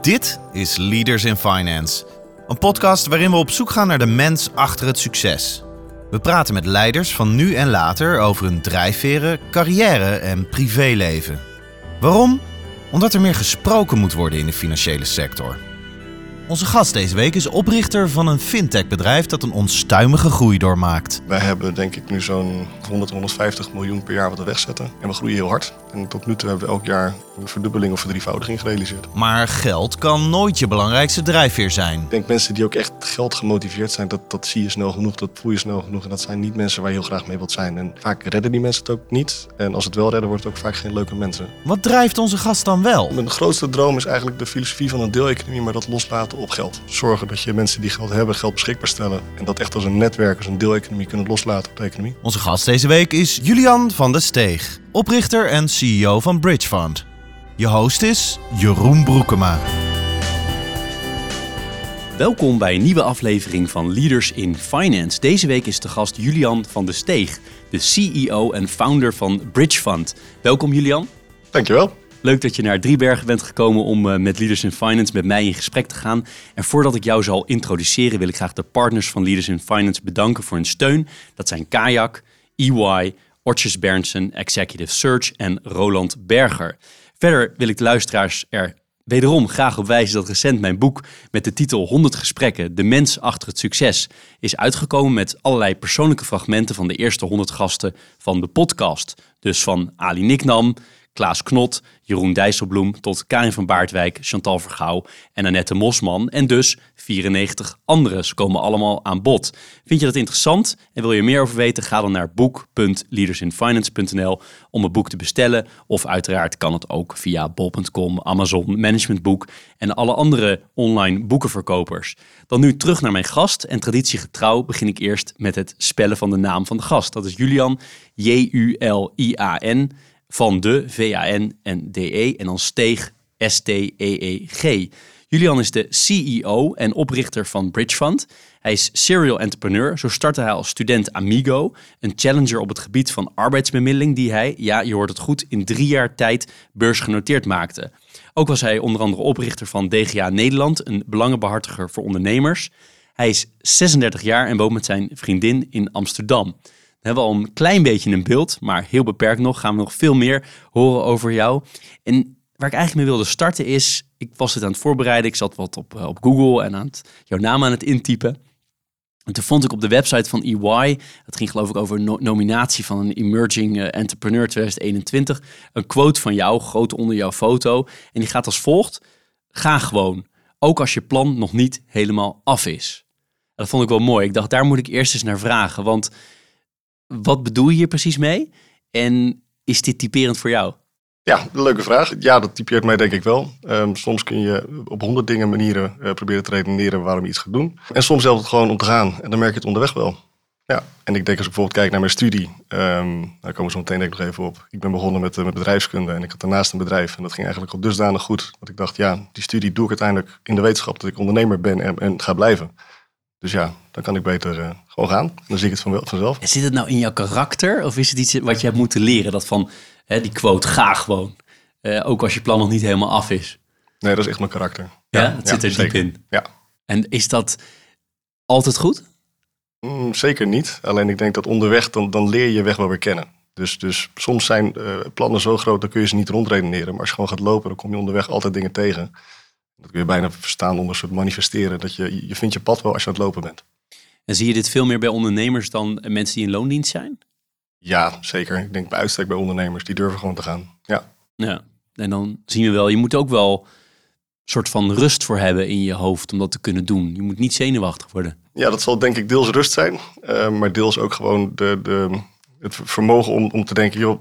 Dit is Leaders in Finance, een podcast waarin we op zoek gaan naar de mens achter het succes. We praten met leiders van nu en later over hun drijfveren, carrière en privéleven. Waarom? Omdat er meer gesproken moet worden in de financiële sector. Onze gast deze week is oprichter van een fintech-bedrijf dat een onstuimige groei doormaakt. Wij hebben denk ik nu zo'n 100, 150 miljoen per jaar wat we wegzetten. En we groeien heel hard. En tot nu toe hebben we elk jaar een verdubbeling of verdrievoudiging gerealiseerd. Maar geld kan nooit je belangrijkste drijfveer zijn. Ik denk mensen die ook echt geld gemotiveerd zijn, dat, dat zie je snel genoeg, dat voel je snel genoeg. En dat zijn niet mensen waar je heel graag mee wilt zijn. En vaak redden die mensen het ook niet. En als het wel redden, wordt het ook vaak geen leuke mensen. Wat drijft onze gast dan wel? Mijn grootste droom is eigenlijk de filosofie van een deeleconomie, maar dat loslaten op geld. Zorgen dat je mensen die geld hebben, geld beschikbaar stellen. En dat echt als een netwerk, als een deeleconomie kunnen loslaten op de economie. Onze gast deze week is Julian van de Steeg, oprichter en CEO van Bridge Fund. Je host is Jeroen Broekema. Welkom bij een nieuwe aflevering van Leaders in Finance. Deze week is de gast Julian van de Steeg, de CEO en founder van Bridge Fund. Welkom Julian. Dankjewel. Leuk dat je naar Driebergen bent gekomen om eh, met Leaders in Finance met mij in gesprek te gaan. En voordat ik jou zal introduceren, wil ik graag de partners van Leaders in Finance bedanken voor hun steun. Dat zijn Kayak, EY, Ortjes Berndsen, Executive Search en Roland Berger. Verder wil ik de luisteraars er wederom graag op wijzen dat recent mijn boek met de titel 100 gesprekken, de mens achter het succes, is uitgekomen met allerlei persoonlijke fragmenten van de eerste 100 gasten van de podcast. Dus van Ali Niknam, Klaas Knot, Jeroen Dijsselbloem tot Karin van Baardwijk, Chantal Vergouw en Annette Mosman. En dus 94 anderen. Ze komen allemaal aan bod. Vind je dat interessant en wil je meer over weten? Ga dan naar boek.leadersinfinance.nl om het boek te bestellen. Of uiteraard kan het ook via bol.com, Amazon, Managementboek en alle andere online boekenverkopers. Dan nu terug naar mijn gast. En traditiegetrouw begin ik eerst met het spellen van de naam van de gast. Dat is Julian, J-U-L-I-A-N van de V-A-N en D-E en dan Steeg S-T-E-E-G. Julian is de CEO en oprichter van Bridge Fund. Hij is serial entrepreneur. Zo startte hij als student Amigo, een challenger op het gebied van arbeidsbemiddeling die hij, ja je hoort het goed, in drie jaar tijd beursgenoteerd maakte. Ook was hij onder andere oprichter van DGA Nederland, een belangenbehartiger voor ondernemers. Hij is 36 jaar en woont met zijn vriendin in Amsterdam hebben we al een klein beetje een beeld, maar heel beperkt nog. Gaan we nog veel meer horen over jou. En waar ik eigenlijk mee wilde starten is, ik was het aan het voorbereiden. Ik zat wat op, eh, op Google en aan het, jouw naam aan het intypen. En toen vond ik op de website van EY, dat ging geloof ik over no nominatie van een Emerging eh, Entrepreneur 2021, een quote van jou, groot onder jouw foto. En die gaat als volgt. Ga gewoon, ook als je plan nog niet helemaal af is. dat vond ik wel mooi. Ik dacht, daar moet ik eerst eens naar vragen. Want wat bedoel je hier precies mee? En is dit typerend voor jou? Ja, leuke vraag. Ja, dat typeert mij denk ik wel. Um, soms kun je op honderd dingen manieren uh, proberen te redeneren waarom je iets gaat doen. En soms helpt het gewoon om te gaan. En dan merk je het onderweg wel. Ja, en ik denk als ik bijvoorbeeld kijk naar mijn studie, um, daar komen we zo meteen denk ik nog even op. Ik ben begonnen met, uh, met bedrijfskunde en ik had daarnaast een bedrijf. En dat ging eigenlijk al dusdanig goed dat ik dacht, ja, die studie doe ik uiteindelijk in de wetenschap dat ik ondernemer ben en, en ga blijven. Dus ja, dan kan ik beter uh, gewoon gaan. Dan zie ik het van, vanzelf. Zit het nou in jouw karakter? Of is het iets wat je hebt moeten leren? Dat van hè, die quote, ga gewoon. Uh, ook als je plan nog niet helemaal af is. Nee, dat is echt mijn karakter. Ja, ja het zit er zeker. diep in. Ja. En is dat altijd goed? Mm, zeker niet. Alleen ik denk dat onderweg, dan, dan leer je weg wel weer kennen. Dus, dus soms zijn uh, plannen zo groot, dan kun je ze niet rondredeneren. Maar als je gewoon gaat lopen, dan kom je onderweg altijd dingen tegen. Dat kun je bijna verstaan onder een soort manifesteren. Dat je, je vindt je pad wel als je aan het lopen bent. En zie je dit veel meer bij ondernemers dan mensen die in loondienst zijn? Ja, zeker. Ik denk bij uitstek bij ondernemers. Die durven gewoon te gaan. Ja. Ja. En dan zien we wel, je moet ook wel een soort van rust voor hebben in je hoofd om dat te kunnen doen. Je moet niet zenuwachtig worden. Ja, dat zal denk ik deels rust zijn. Uh, maar deels ook gewoon de, de, het vermogen om, om te denken, joh,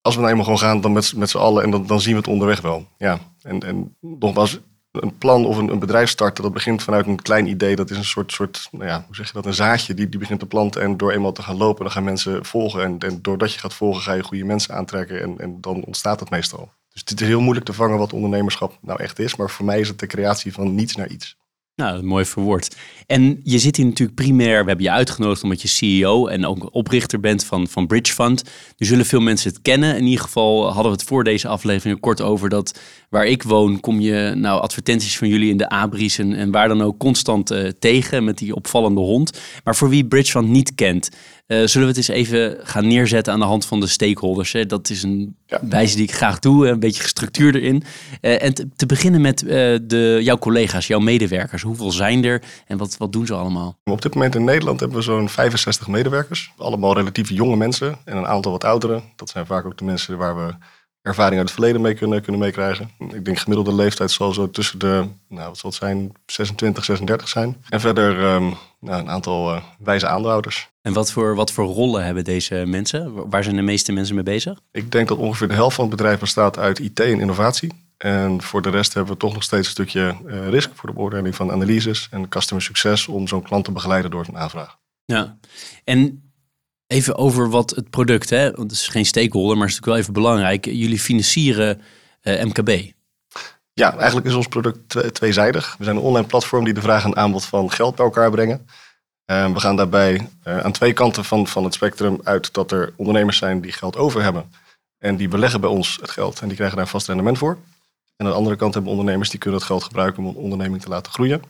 als we nou eenmaal gewoon gaan, dan met, met z'n allen en dan, dan zien we het onderweg wel. Ja, en, en nogmaals, een plan of een, een, bedrijf starten, dat begint vanuit een klein idee. Dat is een soort, soort nou ja, hoe zeg je dat, een zaadje die, die begint te planten. En door eenmaal te gaan lopen, dan gaan mensen volgen. En, en doordat je gaat volgen, ga je goede mensen aantrekken. En, en dan ontstaat het meestal. Dus het is heel moeilijk te vangen wat ondernemerschap nou echt is. Maar voor mij is het de creatie van niets naar iets. Nou, mooi verwoord. En je zit hier natuurlijk primair, we hebben je uitgenodigd omdat je CEO en ook oprichter bent van, van Bridge Fund. Nu zullen veel mensen het kennen. In ieder geval hadden we het voor deze aflevering kort over dat waar ik woon, kom je nou advertenties van jullie in de abris en, en waar dan ook constant uh, tegen met die opvallende hond. Maar voor wie Bridge Fund niet kent, zullen we het eens even gaan neerzetten aan de hand van de stakeholders. Hè? Dat is een ja. wijze die ik graag doe, een beetje gestructuurd erin. Uh, en te, te, beginnen met de, jouw collega's, jouw medewerkers. Hoeveel zijn er en wat, wat doen ze allemaal? Op dit moment in Nederland hebben we zo'n 65 medewerkers. Allemaal relatief jonge mensen en een aantal wat ouderen. Dat zijn vaak ook de mensen waar we ervaring uit het verleden mee kunnen, kunnen meekrijgen. Ik denk gemiddelde leeftijd zal zo tussen de, nou wat zal het zijn, 26, 36 zijn. En verder um, nou, een aantal uh, wijze aandeelhouders. En wat voor, wat voor rollen hebben deze mensen? Waar zijn de meeste mensen mee bezig? Ik denk dat ongeveer de helft van het bedrijf bestaat uit IT en innovatie. En voor de rest hebben we toch nog steeds een stukje uh, risk voor de beoordeling van analyses en customer succes om zo'n klant te begeleiden door een aanvraag. Ja, en Even over wat het product, hè? want het is geen stakeholder, maar het is natuurlijk wel even belangrijk. Jullie financieren eh, MKB. Ja, eigenlijk is ons product tweezijdig. We zijn een online platform die de vraag en aanbod van geld bij elkaar brengen. We gaan daarbij uh, aan twee kanten van, van het spectrum uit dat er ondernemers zijn die geld over hebben. En die beleggen bij ons het geld en die krijgen daar vast rendement voor. En aan de andere kant hebben ondernemers die kunnen het geld gebruiken om een onderneming te laten groeien.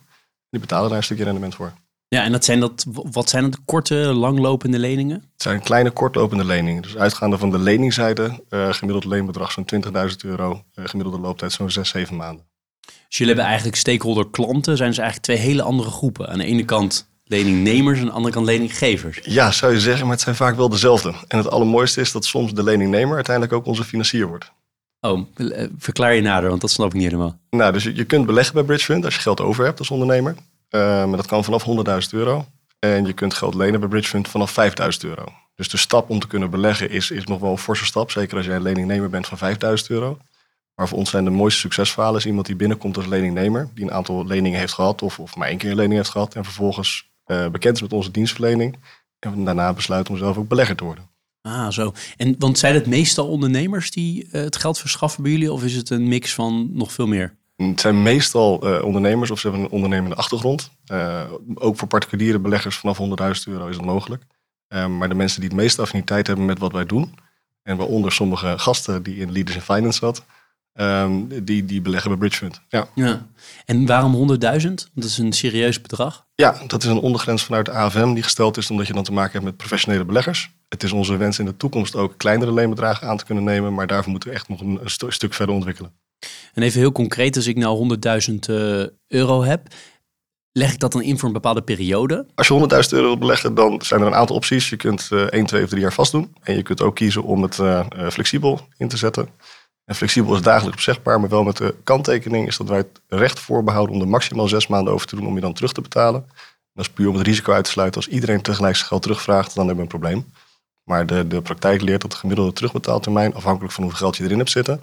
Die betalen daar een stukje rendement voor. Ja, en dat zijn dat, wat zijn dat? Korte, langlopende leningen? Het zijn kleine, kortlopende leningen. Dus uitgaande van de leningzijde, uh, gemiddeld leenbedrag zo'n 20.000 euro, uh, gemiddelde looptijd zo'n 6, 7 maanden. Dus jullie hebben eigenlijk stakeholder klanten, zijn dus eigenlijk twee hele andere groepen. Aan de ene kant leningnemers en aan de andere kant leninggevers. Ja, zou je zeggen, maar het zijn vaak wel dezelfde. En het allermooiste is dat soms de leningnemer uiteindelijk ook onze financier wordt. Oh, eh, verklaar je nader, want dat snap ik niet helemaal. Nou, dus je, je kunt beleggen bij Bridge Fund als je geld over hebt als ondernemer. Maar dat kan vanaf 100.000 euro. En je kunt geld lenen bij Bridge Fund vanaf 5000 euro. Dus de stap om te kunnen beleggen is, is nog wel een forse stap. Zeker als jij een leningnemer bent van 5000 euro. Maar voor ons zijn de mooiste succesverhalen is iemand die binnenkomt als leningnemer. Die een aantal leningen heeft gehad of, of maar één keer een lening heeft gehad. En vervolgens uh, bekend is met onze dienstverlening. En daarna besluit om zelf ook belegger te worden. Ah, zo. En want zijn het meestal ondernemers die uh, het geld verschaffen bij jullie? Of is het een mix van nog veel meer? Het zijn meestal uh, ondernemers of ze hebben een ondernemende achtergrond. Uh, ook voor particuliere beleggers vanaf 100.000 euro is dat mogelijk. Uh, maar de mensen die het meeste affiniteit hebben met wat wij doen, en waaronder sommige gasten die in Leaders in Finance zat, um, die, die beleggen bij Bridge Fund. Ja. ja. En waarom 100.000? Dat is een serieus bedrag? Ja, dat is een ondergrens vanuit de AFM die gesteld is omdat je dan te maken hebt met professionele beleggers. Het is onze wens in de toekomst ook kleinere leenbedragen aan te kunnen nemen, maar daarvoor moeten we echt nog een, een st stuk verder ontwikkelen. En even heel concreet, als ik nou 100.000 uh, euro heb, leg ik dat dan in voor een bepaalde periode? Als je 100.000 euro wilt beleggen, dan zijn er een aantal opties. Je kunt uh, 1, 2 of 3 jaar vast doen. En je kunt ook kiezen om het uh, flexibel in te zetten. En flexibel is dagelijks opzegbaar, maar wel met de kanttekening is dat wij het recht voorbehouden om er maximaal zes maanden over te doen om je dan terug te betalen. dat is puur om het risico uit te sluiten. Als iedereen tegelijk zijn geld terugvraagt, dan hebben we een probleem. Maar de, de praktijk leert dat de gemiddelde terugbetaaltermijn, afhankelijk van hoeveel geld je erin hebt zitten,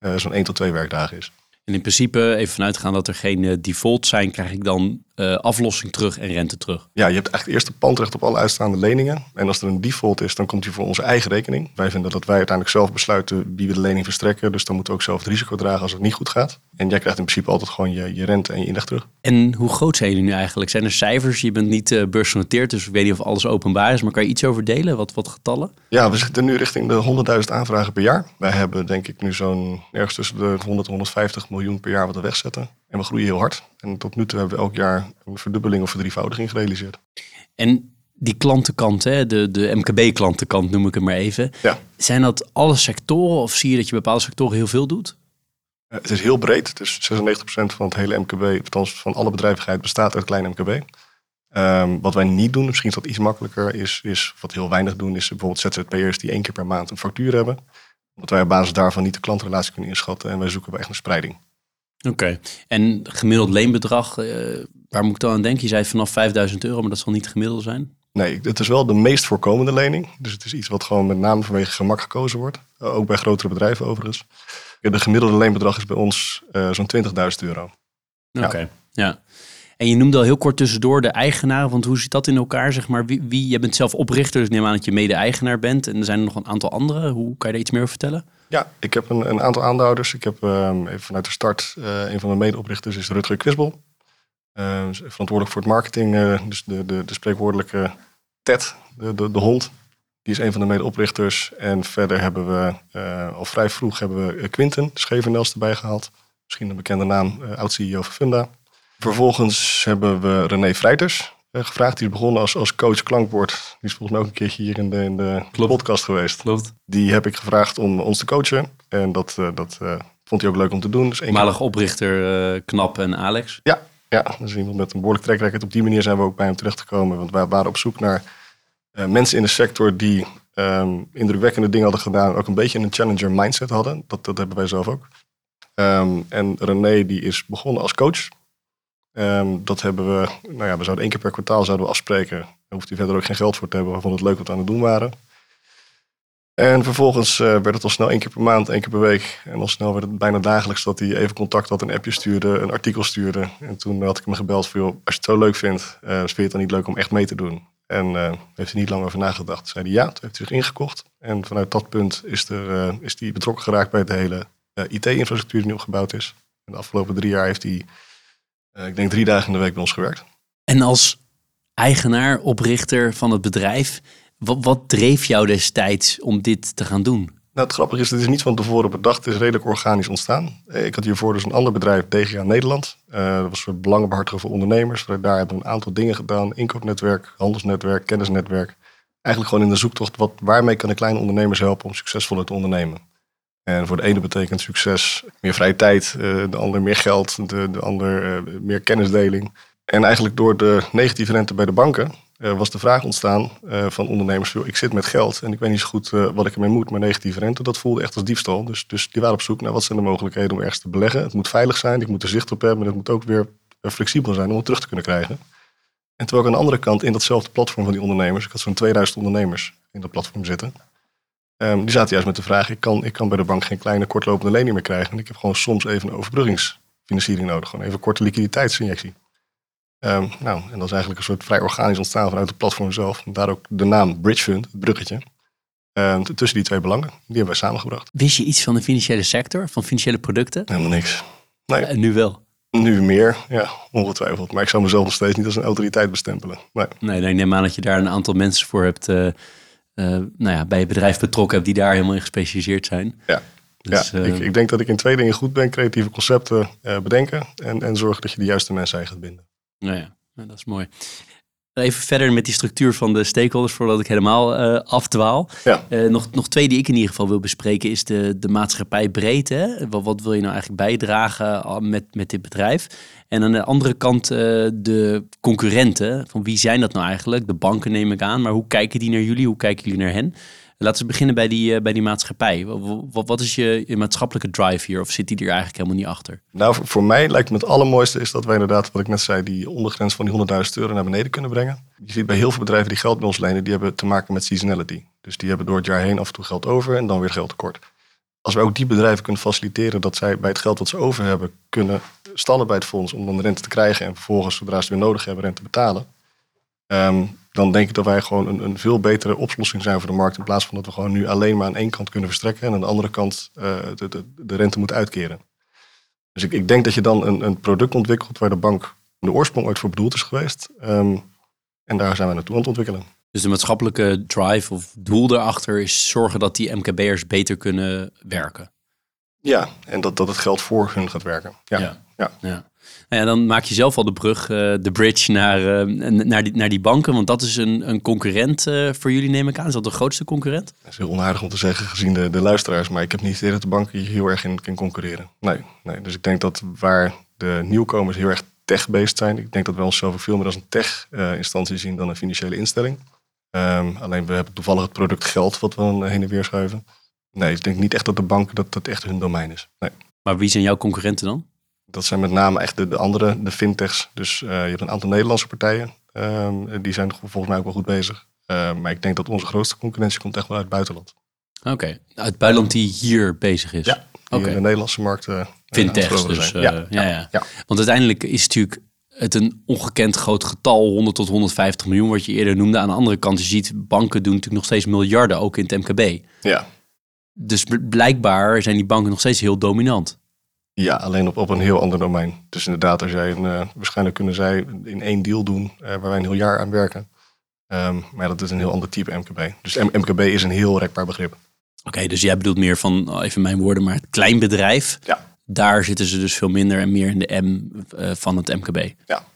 zo'n 1 tot 2 werkdagen is. En in principe, even vanuitgaan dat er geen uh, default zijn, krijg ik dan uh, aflossing terug en rente terug. Ja, je hebt echt eerst de pandrecht op alle uitstaande leningen. En als er een default is, dan komt die voor onze eigen rekening. Wij vinden dat wij uiteindelijk zelf besluiten wie we de lening verstrekken. Dus dan moeten we ook zelf het risico dragen als het niet goed gaat. En jij krijgt in principe altijd gewoon je, je rente en je inleg terug. En hoe groot zijn jullie nu eigenlijk? Zijn er cijfers? Je bent niet uh, beursgenoteerd, dus ik weet niet of alles openbaar is. Maar kan je iets over delen? Wat, wat getallen? Ja, we zitten nu richting de 100.000 aanvragen per jaar. Wij hebben denk ik nu zo'n ergens tussen de 100 en 150 miljoen per jaar wat we wegzetten. En we groeien heel hard. En tot nu toe hebben we elk jaar een verdubbeling of verdrievoudiging gerealiseerd. En die klantenkant, hè, de, de MKB-klantenkant noem ik het maar even. Ja. Zijn dat alle sectoren of zie je dat je bepaalde sectoren heel veel doet? Uh, het is heel breed. Dus 96% van het hele MKB, althans van alle bedrijvigheid, bestaat uit klein MKB. Um, wat wij niet doen, misschien is dat iets makkelijker, is, is wat heel weinig doen, is bijvoorbeeld ZZP'ers die één keer per maand een factuur hebben. Omdat wij op basis daarvan niet de klantrelatie kunnen inschatten en wij zoeken wel echt een spreiding. Oké, okay. en gemiddeld leenbedrag, uh, waar moet ik dan aan denken? Je zei vanaf 5000 euro, maar dat zal niet gemiddeld zijn? Nee, het is wel de meest voorkomende lening. Dus het is iets wat gewoon met name vanwege gemak gekozen wordt. Ook bij grotere bedrijven overigens. De gemiddelde leenbedrag is bij ons uh, zo'n 20.000 euro. Oké, okay. ja. ja. En je noemde al heel kort tussendoor de eigenaren, want hoe zit dat in elkaar? Zeg maar, wie, wie, je bent zelf oprichter, dus neem aan dat je mede-eigenaar bent. En er zijn er nog een aantal anderen. Hoe kan je daar iets meer over vertellen? Ja, ik heb een, een aantal aandeelhouders. Ik heb um, even vanuit de start, uh, een van mijn medeoprichters is Rutger Kwisbel. Uh, verantwoordelijk voor het marketing, uh, dus de, de, de spreekwoordelijke Ted, de, de, de hond. Die is een van de medeoprichters. En verder hebben we uh, al vrij vroeg hebben we Quinten Schevenels erbij gehaald. Misschien een bekende naam, oud-CEO van Funda. Vervolgens hebben we René Vrijters gevraagd. Die is begonnen als, als coach klankbord. Die is volgens mij ook een keertje hier in de, in de podcast geweest. Klopt. Die heb ik gevraagd om ons te coachen. En dat, dat vond hij ook leuk om te doen. Dus Malig oprichter Knap en Alex. Ja, ja, dus iemand met een behoorlijk track Op die manier zijn we ook bij hem terechtgekomen. Want wij waren op zoek naar uh, mensen in de sector die um, indrukwekkende dingen hadden gedaan. Ook een beetje een challenger mindset hadden. Dat, dat hebben wij zelf ook. Um, en René die is begonnen als coach. Um, dat hebben we, nou ja, we zouden één keer per kwartaal zouden we afspreken. Daar hoeft hij verder ook geen geld voor te hebben. We vonden het leuk wat we aan het doen waren. En vervolgens uh, werd het al snel één keer per maand, één keer per week. En al snel werd het bijna dagelijks dat hij even contact had, een appje stuurde, een artikel stuurde. En toen had ik hem gebeld voor, als je het zo leuk vindt, uh, vind je het dan niet leuk om echt mee te doen? En uh, heeft hij niet lang over nagedacht. Zei hij ja, toen heeft hij zich ingekocht. En vanuit dat punt is, er, is hij betrokken geraakt bij de hele IT-infrastructuur die nu opgebouwd is. En de afgelopen drie jaar heeft hij, ik denk drie dagen in de week bij ons gewerkt. En als eigenaar, oprichter van het bedrijf, wat, wat dreef jou destijds om dit te gaan doen? Nou, het grappige is, het is niet van tevoren bedacht. Het is redelijk organisch ontstaan. Eh, ik had hiervoor dus een ander bedrijf, DGA Nederland. Uh, dat was voor belangenbehartigen voor ondernemers. Daar hebben we een aantal dingen gedaan. Inkoopnetwerk, handelsnetwerk, kennisnetwerk. Eigenlijk gewoon in de zoektocht, wat, waarmee kan ik kleine ondernemers helpen om succesvoller te ondernemen? En voor de ene betekent succes meer vrije tijd, uh, de ander meer geld, de, de ander meer kennisdeling. En eigenlijk door de negatieve rente bij de banken uh, was de vraag ontstaan van ondernemers: ik zit met geld en ik weet niet zo goed wat ik ermee moet, maar negatieve rente, dat voelde echt als diefstal. Dus, dus die waren op zoek naar wat zijn de mogelijkheden om ergens te beleggen. Het moet veilig zijn, ik moet er zicht op hebben, en het moet ook weer flexibel zijn om het terug te kunnen krijgen. En terwijl ik aan de andere kant in datzelfde platform van die ondernemers, ik had zo'n 2000 ondernemers in dat platform zitten, um, die zaten juist met de vraag: ik kan, ik kan bij de bank geen kleine kortlopende lening meer krijgen. En ik heb gewoon soms even een overbruggingsfinanciering nodig, gewoon even een korte liquiditeitsinjectie. Um, nou, en dat is eigenlijk een soort vrij organisch ontstaan vanuit het platform zelf. Daar ook de naam Bridge Fund, het bruggetje. Um, tussen die twee belangen, die hebben wij samengebracht. Wist je iets van de financiële sector, van financiële producten? Helemaal niks. Nee. En nu wel? Nu meer, ja, ongetwijfeld. Maar ik zou mezelf nog steeds niet als een autoriteit bestempelen. Nee, nee, nee ik neem aan dat je daar een aantal mensen voor hebt, uh, uh, nou ja, bij je bedrijf betrokken hebt die daar helemaal in gespecialiseerd zijn. Ja, dus, ja, uh, ik, ik, denk dat ik in twee dingen goed ben. Creatieve concepten bedenken en, en zorgen dat je de juiste mensen aan gaat binden. Nou ja, dat is mooi. Even verder met die structuur van de stakeholders, voordat ik helemaal uh, afdwaal. Ja. Uh, nog, nog twee die ik in ieder geval wil bespreken, is de, de maatschappij breedte. Wat, wat wil je nou eigenlijk bijdragen met, met dit bedrijf? En aan de andere kant uh, de concurrenten. Van wie zijn dat nou eigenlijk? De banken neem ik aan, maar hoe kijken die naar jullie? Hoe kijken jullie naar hen? Laten we beginnen bij die, uh, bij die maatschappij. Wat, is je, maatschappelijke drive hier? Of zit die er eigenlijk helemaal niet achter? Nou, voor, mij lijkt me het allermooiste is dat wij inderdaad, wat ik net zei, die ondergrens van die 100.000 euro naar beneden kunnen brengen. Je ziet bij heel veel bedrijven die geld bij ons lenen, die hebben te maken met seasonality. Dus die hebben door het jaar heen af en toe geld over en dan weer geld tekort. Als we ook die bedrijven kunnen faciliteren dat zij bij het geld wat ze over hebben, kunnen stallen bij het fonds om dan rente te krijgen en vervolgens, zodra ze weer nodig hebben, rente betalen. Um, dan denk ik dat wij gewoon een, een, veel betere oplossing zijn voor de markt. In plaats van dat we gewoon nu alleen maar aan één kant kunnen verstrekken en aan de andere kant uh, de, de, de, rente moeten uitkeren. Dus ik, ik, denk dat je dan een, een, product ontwikkelt waar de bank de oorsprong ooit voor bedoeld is geweest. Um, en daar zijn we naartoe aan het ontwikkelen. Dus de maatschappelijke drive of doel daarachter is zorgen dat die MKB'ers beter kunnen werken. Ja, en dat, dat het geld voor hun gaat werken. Ja. ja. ja. ja. Nou ja, dan maak je zelf al de brug, uh, de bridge naar, uh, naar, die, naar die banken. Want dat is een, een concurrent uh, voor jullie, neem ik aan. Is dat de grootste concurrent? Dat is heel onaardig om te zeggen, gezien de, de luisteraars. Maar ik heb niet idee dat de banken hier heel erg in, in concurreren. Nee, nee, dus ik denk dat waar de nieuwkomers heel erg tech-based zijn. Ik denk dat we onszelf veel meer als een tech-instantie zien dan een financiële instelling. Um, alleen we hebben toevallig het product geld wat we dan heen en weer schuiven. Nee, ik denk niet echt dat de banken dat, dat echt hun domein is. Nee. Maar wie zijn jouw concurrenten dan? Dat zijn met name echt de, de andere, de fintechs. Dus uh, je hebt een aantal Nederlandse partijen. Um, die zijn volgens mij ook wel goed bezig. Uh, maar ik denk dat onze grootste concurrentie komt echt wel uit het buitenland. Oké, okay. uit het buitenland die hier bezig is? Ja, die okay. in de Nederlandse markt uh, Fintechs dus. Ja, ja, ja, ja, Want uiteindelijk is het natuurlijk het een ongekend groot getal, 100 tot 150 miljoen, wat je eerder noemde. Aan de andere kant, je ziet banken doen natuurlijk nog steeds miljarden, ook in het MKB. Ja. Dus blijkbaar zijn die banken nog steeds heel dominant. Ja, alleen op, op een heel ander domein. Dus inderdaad, als jij een, uh, waarschijnlijk kunnen zij in één deal doen uh, waar wij een heel jaar aan werken. Um, maar dat is een heel ander type MKB. Dus MKB is een heel rekbaar begrip. Oké, okay, dus jij bedoelt meer van, oh, even mijn woorden, maar het kleinbedrijf. Ja. Daar zitten ze dus veel minder en meer in de M uh, van het MKB. Ja. Oké,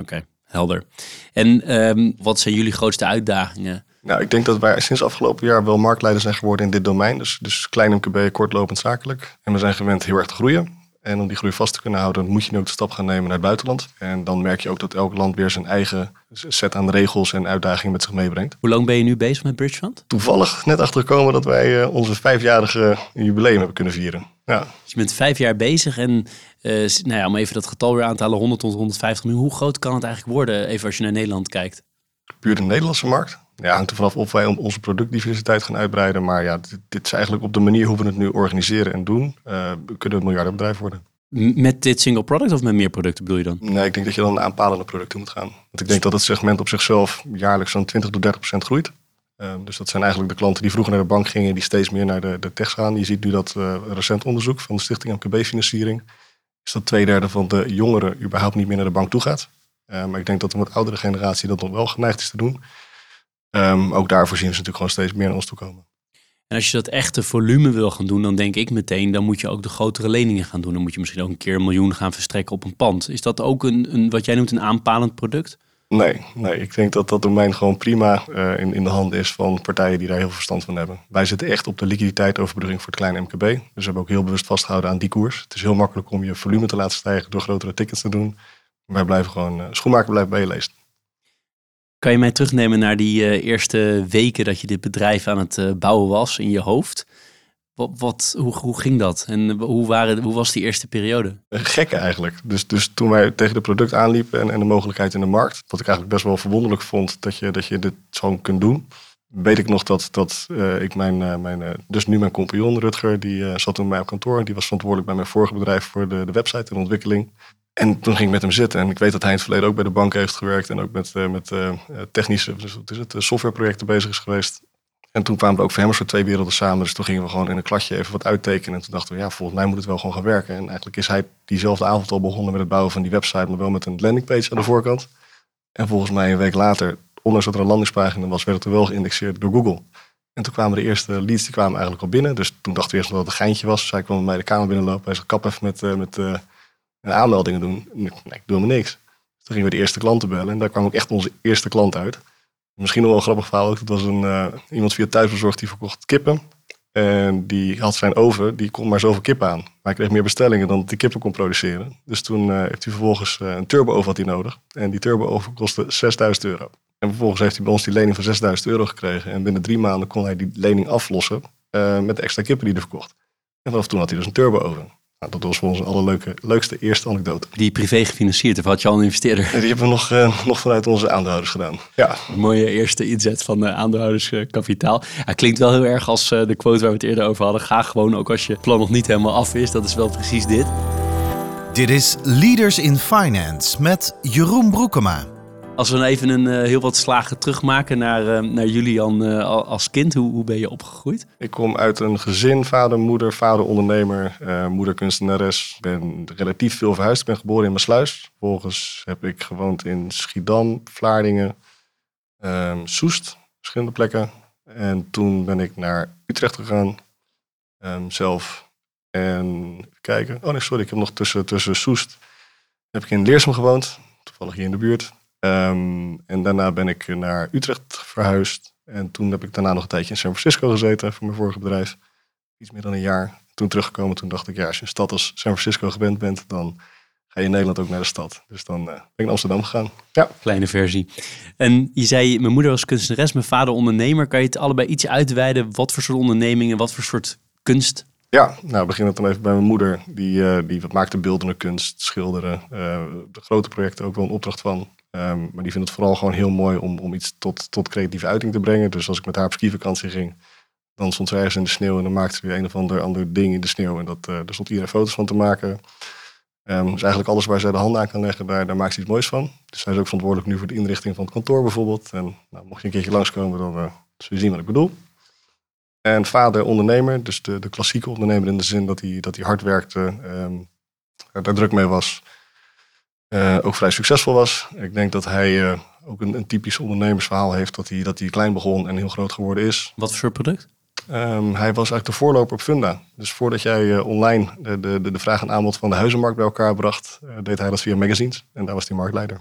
okay, helder. En um, wat zijn jullie grootste uitdagingen? Nou, ik denk dat wij sinds afgelopen jaar wel marktleider zijn geworden in dit domein. Dus, dus klein MKB, kortlopend zakelijk. En we zijn gewend heel erg te groeien. En om die groei vast te kunnen houden, moet je nu ook de stap gaan nemen naar het buitenland. En dan merk je ook dat elk land weer zijn eigen set aan regels en uitdagingen met zich meebrengt. Hoe lang ben je nu bezig met Bridgefund? Toevallig net achtergekomen dat wij uh, onze vijfjarige jubileum hebben kunnen vieren. Ja. Dus je bent vijf jaar bezig en uh, nou ja, om even dat getal weer aan te halen, 100 tot 150 miljoen. Hoe groot kan het eigenlijk worden, even als je naar Nederland kijkt? Puur de Nederlandse markt? Ja, hangt er vanaf of wij onze productdiversiteit gaan uitbreiden. Maar ja, dit, dit, is eigenlijk op de manier hoe we het nu organiseren en doen, uh, kunnen we een miljardenbedrijf worden. Met dit single product of met meer producten bedoel je dan? Nee, ik denk dat je dan naar aanpalende producten moet gaan. Want ik denk dat het segment op zichzelf jaarlijks zo'n 20 tot 30 procent groeit. Uh, dus dat zijn eigenlijk de klanten die vroeger naar de bank gingen, die steeds meer naar de, de techs gaan. Je ziet nu dat uh, recent onderzoek van de Stichting MKB-financiering, is dat twee derde van de jongeren überhaupt niet meer naar de bank toe gaat. Uh, maar ik denk dat de wat oudere generatie dat nog wel geneigd is te doen. Um, ook daarvoor zien ze natuurlijk gewoon steeds meer naar ons toe komen. En als je dat echte volume wil gaan doen, dan denk ik meteen, dan moet je ook de grotere leningen gaan doen. Dan moet je misschien ook een keer een miljoen gaan verstrekken op een pand. Is dat ook een, een wat jij noemt een aanpalend product? Nee, nee, ik denk dat dat domein gewoon prima uh, in, in de handen is van partijen die daar heel veel verstand van hebben. Wij zitten echt op de liquiditeitoverbrugging voor het kleine MKB. Dus we hebben ook heel bewust vastgehouden aan die koers. Het is heel makkelijk om je volume te laten stijgen door grotere tickets te doen. Wij blijven gewoon, uh, schoenmaker blijft bij je leest. Kan je mij terugnemen naar die uh, eerste weken dat je dit bedrijf aan het uh, bouwen was in je hoofd? Wat, wat, hoe, ging dat en hoe, waren, hoe was die eerste periode? Gekke eigenlijk. Dus, dus toen wij tegen de product aanliepen en, en de mogelijkheid in de markt, wat ik eigenlijk best wel verwonderlijk vond dat je, dat je dit zo kunt doen, weet ik nog dat, dat uh, ik mijn, mijn dus nu mijn compagnon Rutger, die zat toen bij mij op kantoor. Die was verantwoordelijk bij mijn vorige bedrijf voor de, de website en ontwikkeling. En toen ging ik met hem zitten. En ik weet dat hij in het verleden ook bij de bank heeft gewerkt. En ook met, met technische dus is het, softwareprojecten bezig is geweest. En toen kwamen we ook voor hem zo twee werelden samen. Dus toen gingen we gewoon in een kladje even wat uittekenen. En toen dachten we, ja, volgens mij moet het wel gewoon gaan werken. En eigenlijk is hij diezelfde avond al begonnen met het bouwen van die website. Maar wel met een landingpage aan de voorkant. En volgens mij een week later, ondanks dat er een landingspagina was, werd het wel geïndexeerd door Google. En toen kwamen de eerste leads, die kwamen eigenlijk al binnen. Dus toen dachten we eerst dat het een geintje was. Dus hij kwam bij mij de kamer binnenlopen. Hij zei, kap even met... Uh, met aanmeldingen doen. Nee, ik doe helemaal niks. Dus toen gingen we de eerste klanten bellen en daar kwam ook echt onze eerste klant uit. Misschien nog wel een grappig verhaal ook. Dat was een, uh, iemand via thuisbezorgd die verkocht kippen. En die had zijn oven, die kon maar zoveel kippen aan. Maar hij kreeg meer bestellingen dan die kippen kon produceren. Dus toen heeft hij vervolgens een turbo-oven had hij nodig. En die turbo-oven kostte 6000 euro. En vervolgens heeft hij bij ons die lening van 6000 euro gekregen. En binnen drie maanden kon hij die lening aflossen met de extra kippen die hij verkocht. En vanaf toen had hij dus een turbo-oven. Nou, dat was voor ons een allerleuke, leukste eerste anekdote. Die privé gefinancierd of had je al een investeerder? Die hebben we nog, uh, nog vanuit onze aandeelhouders gedaan. Ja. Een mooie eerste inzet van de aandeelhouderskapitaal. Hij klinkt wel heel erg als uh, de quote waar we het eerder over hadden. Ga gewoon ook als je plan nog niet helemaal af is. Dat is wel precies dit. Dit is Leaders in Finance met Jeroen Broekema. Als we even een uh, heel wat slagen terugmaken naar, uh, naar Julian uh, als kind, hoe, hoe ben je opgegroeid? Ik kom uit een gezin, vader, moeder, vader ondernemer, moeder kunstenares. Ik ben relatief veel verhuisd. Ik ben geboren in Maasluis. Vervolgens heb ik gewoond in Schiedam, Vlaardingen, um, Soest, verschillende plekken. En toen ben ik naar Utrecht gegaan, um, zelf. En kijken. Oh nee, sorry, ik heb nog tussen, tussen Soest. Heb ik in Leersum gewoond, toevallig hier in de buurt. Um, en daarna ben ik naar Utrecht verhuisd. En toen heb ik daarna nog een tijdje in San Francisco gezeten voor mijn vorige bedrijf. Iets meer dan een jaar. Toen teruggekomen, toen dacht ik, ja, als je een stad als San Francisco gewend bent, dan ga je in Nederland ook naar de stad. Dus dan uh, ben ik naar Amsterdam gegaan. Ja. Kleine versie. En je zei, mijn moeder was kunstenares, mijn vader ondernemer. Kan je het allebei iets uitweiden? Wat voor soort ondernemingen, wat voor soort kunst? Ja, nou begin dan even bij mijn moeder. Die, uh, die wat maakte beeldende kunst, schilderen. Uh, de grote projecten ook wel een opdracht van. Um, maar die vindt het vooral gewoon heel mooi om, om iets tot, tot creatieve uiting te brengen. Dus als ik met haar op skivakantie ging, dan stond ze ergens in de sneeuw en dan maakte ze weer een of ander, ander ding in de sneeuw. En dat, uh, daar stond iedereen foto's van te maken. Um, dus eigenlijk alles waar zij de hand aan kan leggen, daar, daar maakt ze iets moois van. Dus zij is ook verantwoordelijk nu voor de inrichting van het kantoor bijvoorbeeld. En nou, mocht je een keertje langskomen, dan uh, zul je zien wat ik bedoel. En vader ondernemer, dus de, de klassieke ondernemer in de zin dat hij, dat hij hard werkte, um, daar druk mee was. Uh, ook vrij succesvol was. Ik denk dat hij uh, ook een, een, typisch ondernemersverhaal heeft. Dat hij, dat hij klein begon en heel groot geworden is. Wat voor product? Um, hij was eigenlijk de voorloper op Funda. Dus voordat jij uh, online de, de, de vraag en aanbod van de huizenmarkt bij elkaar bracht, deed hij dat via magazines. En daar was hij marktleider.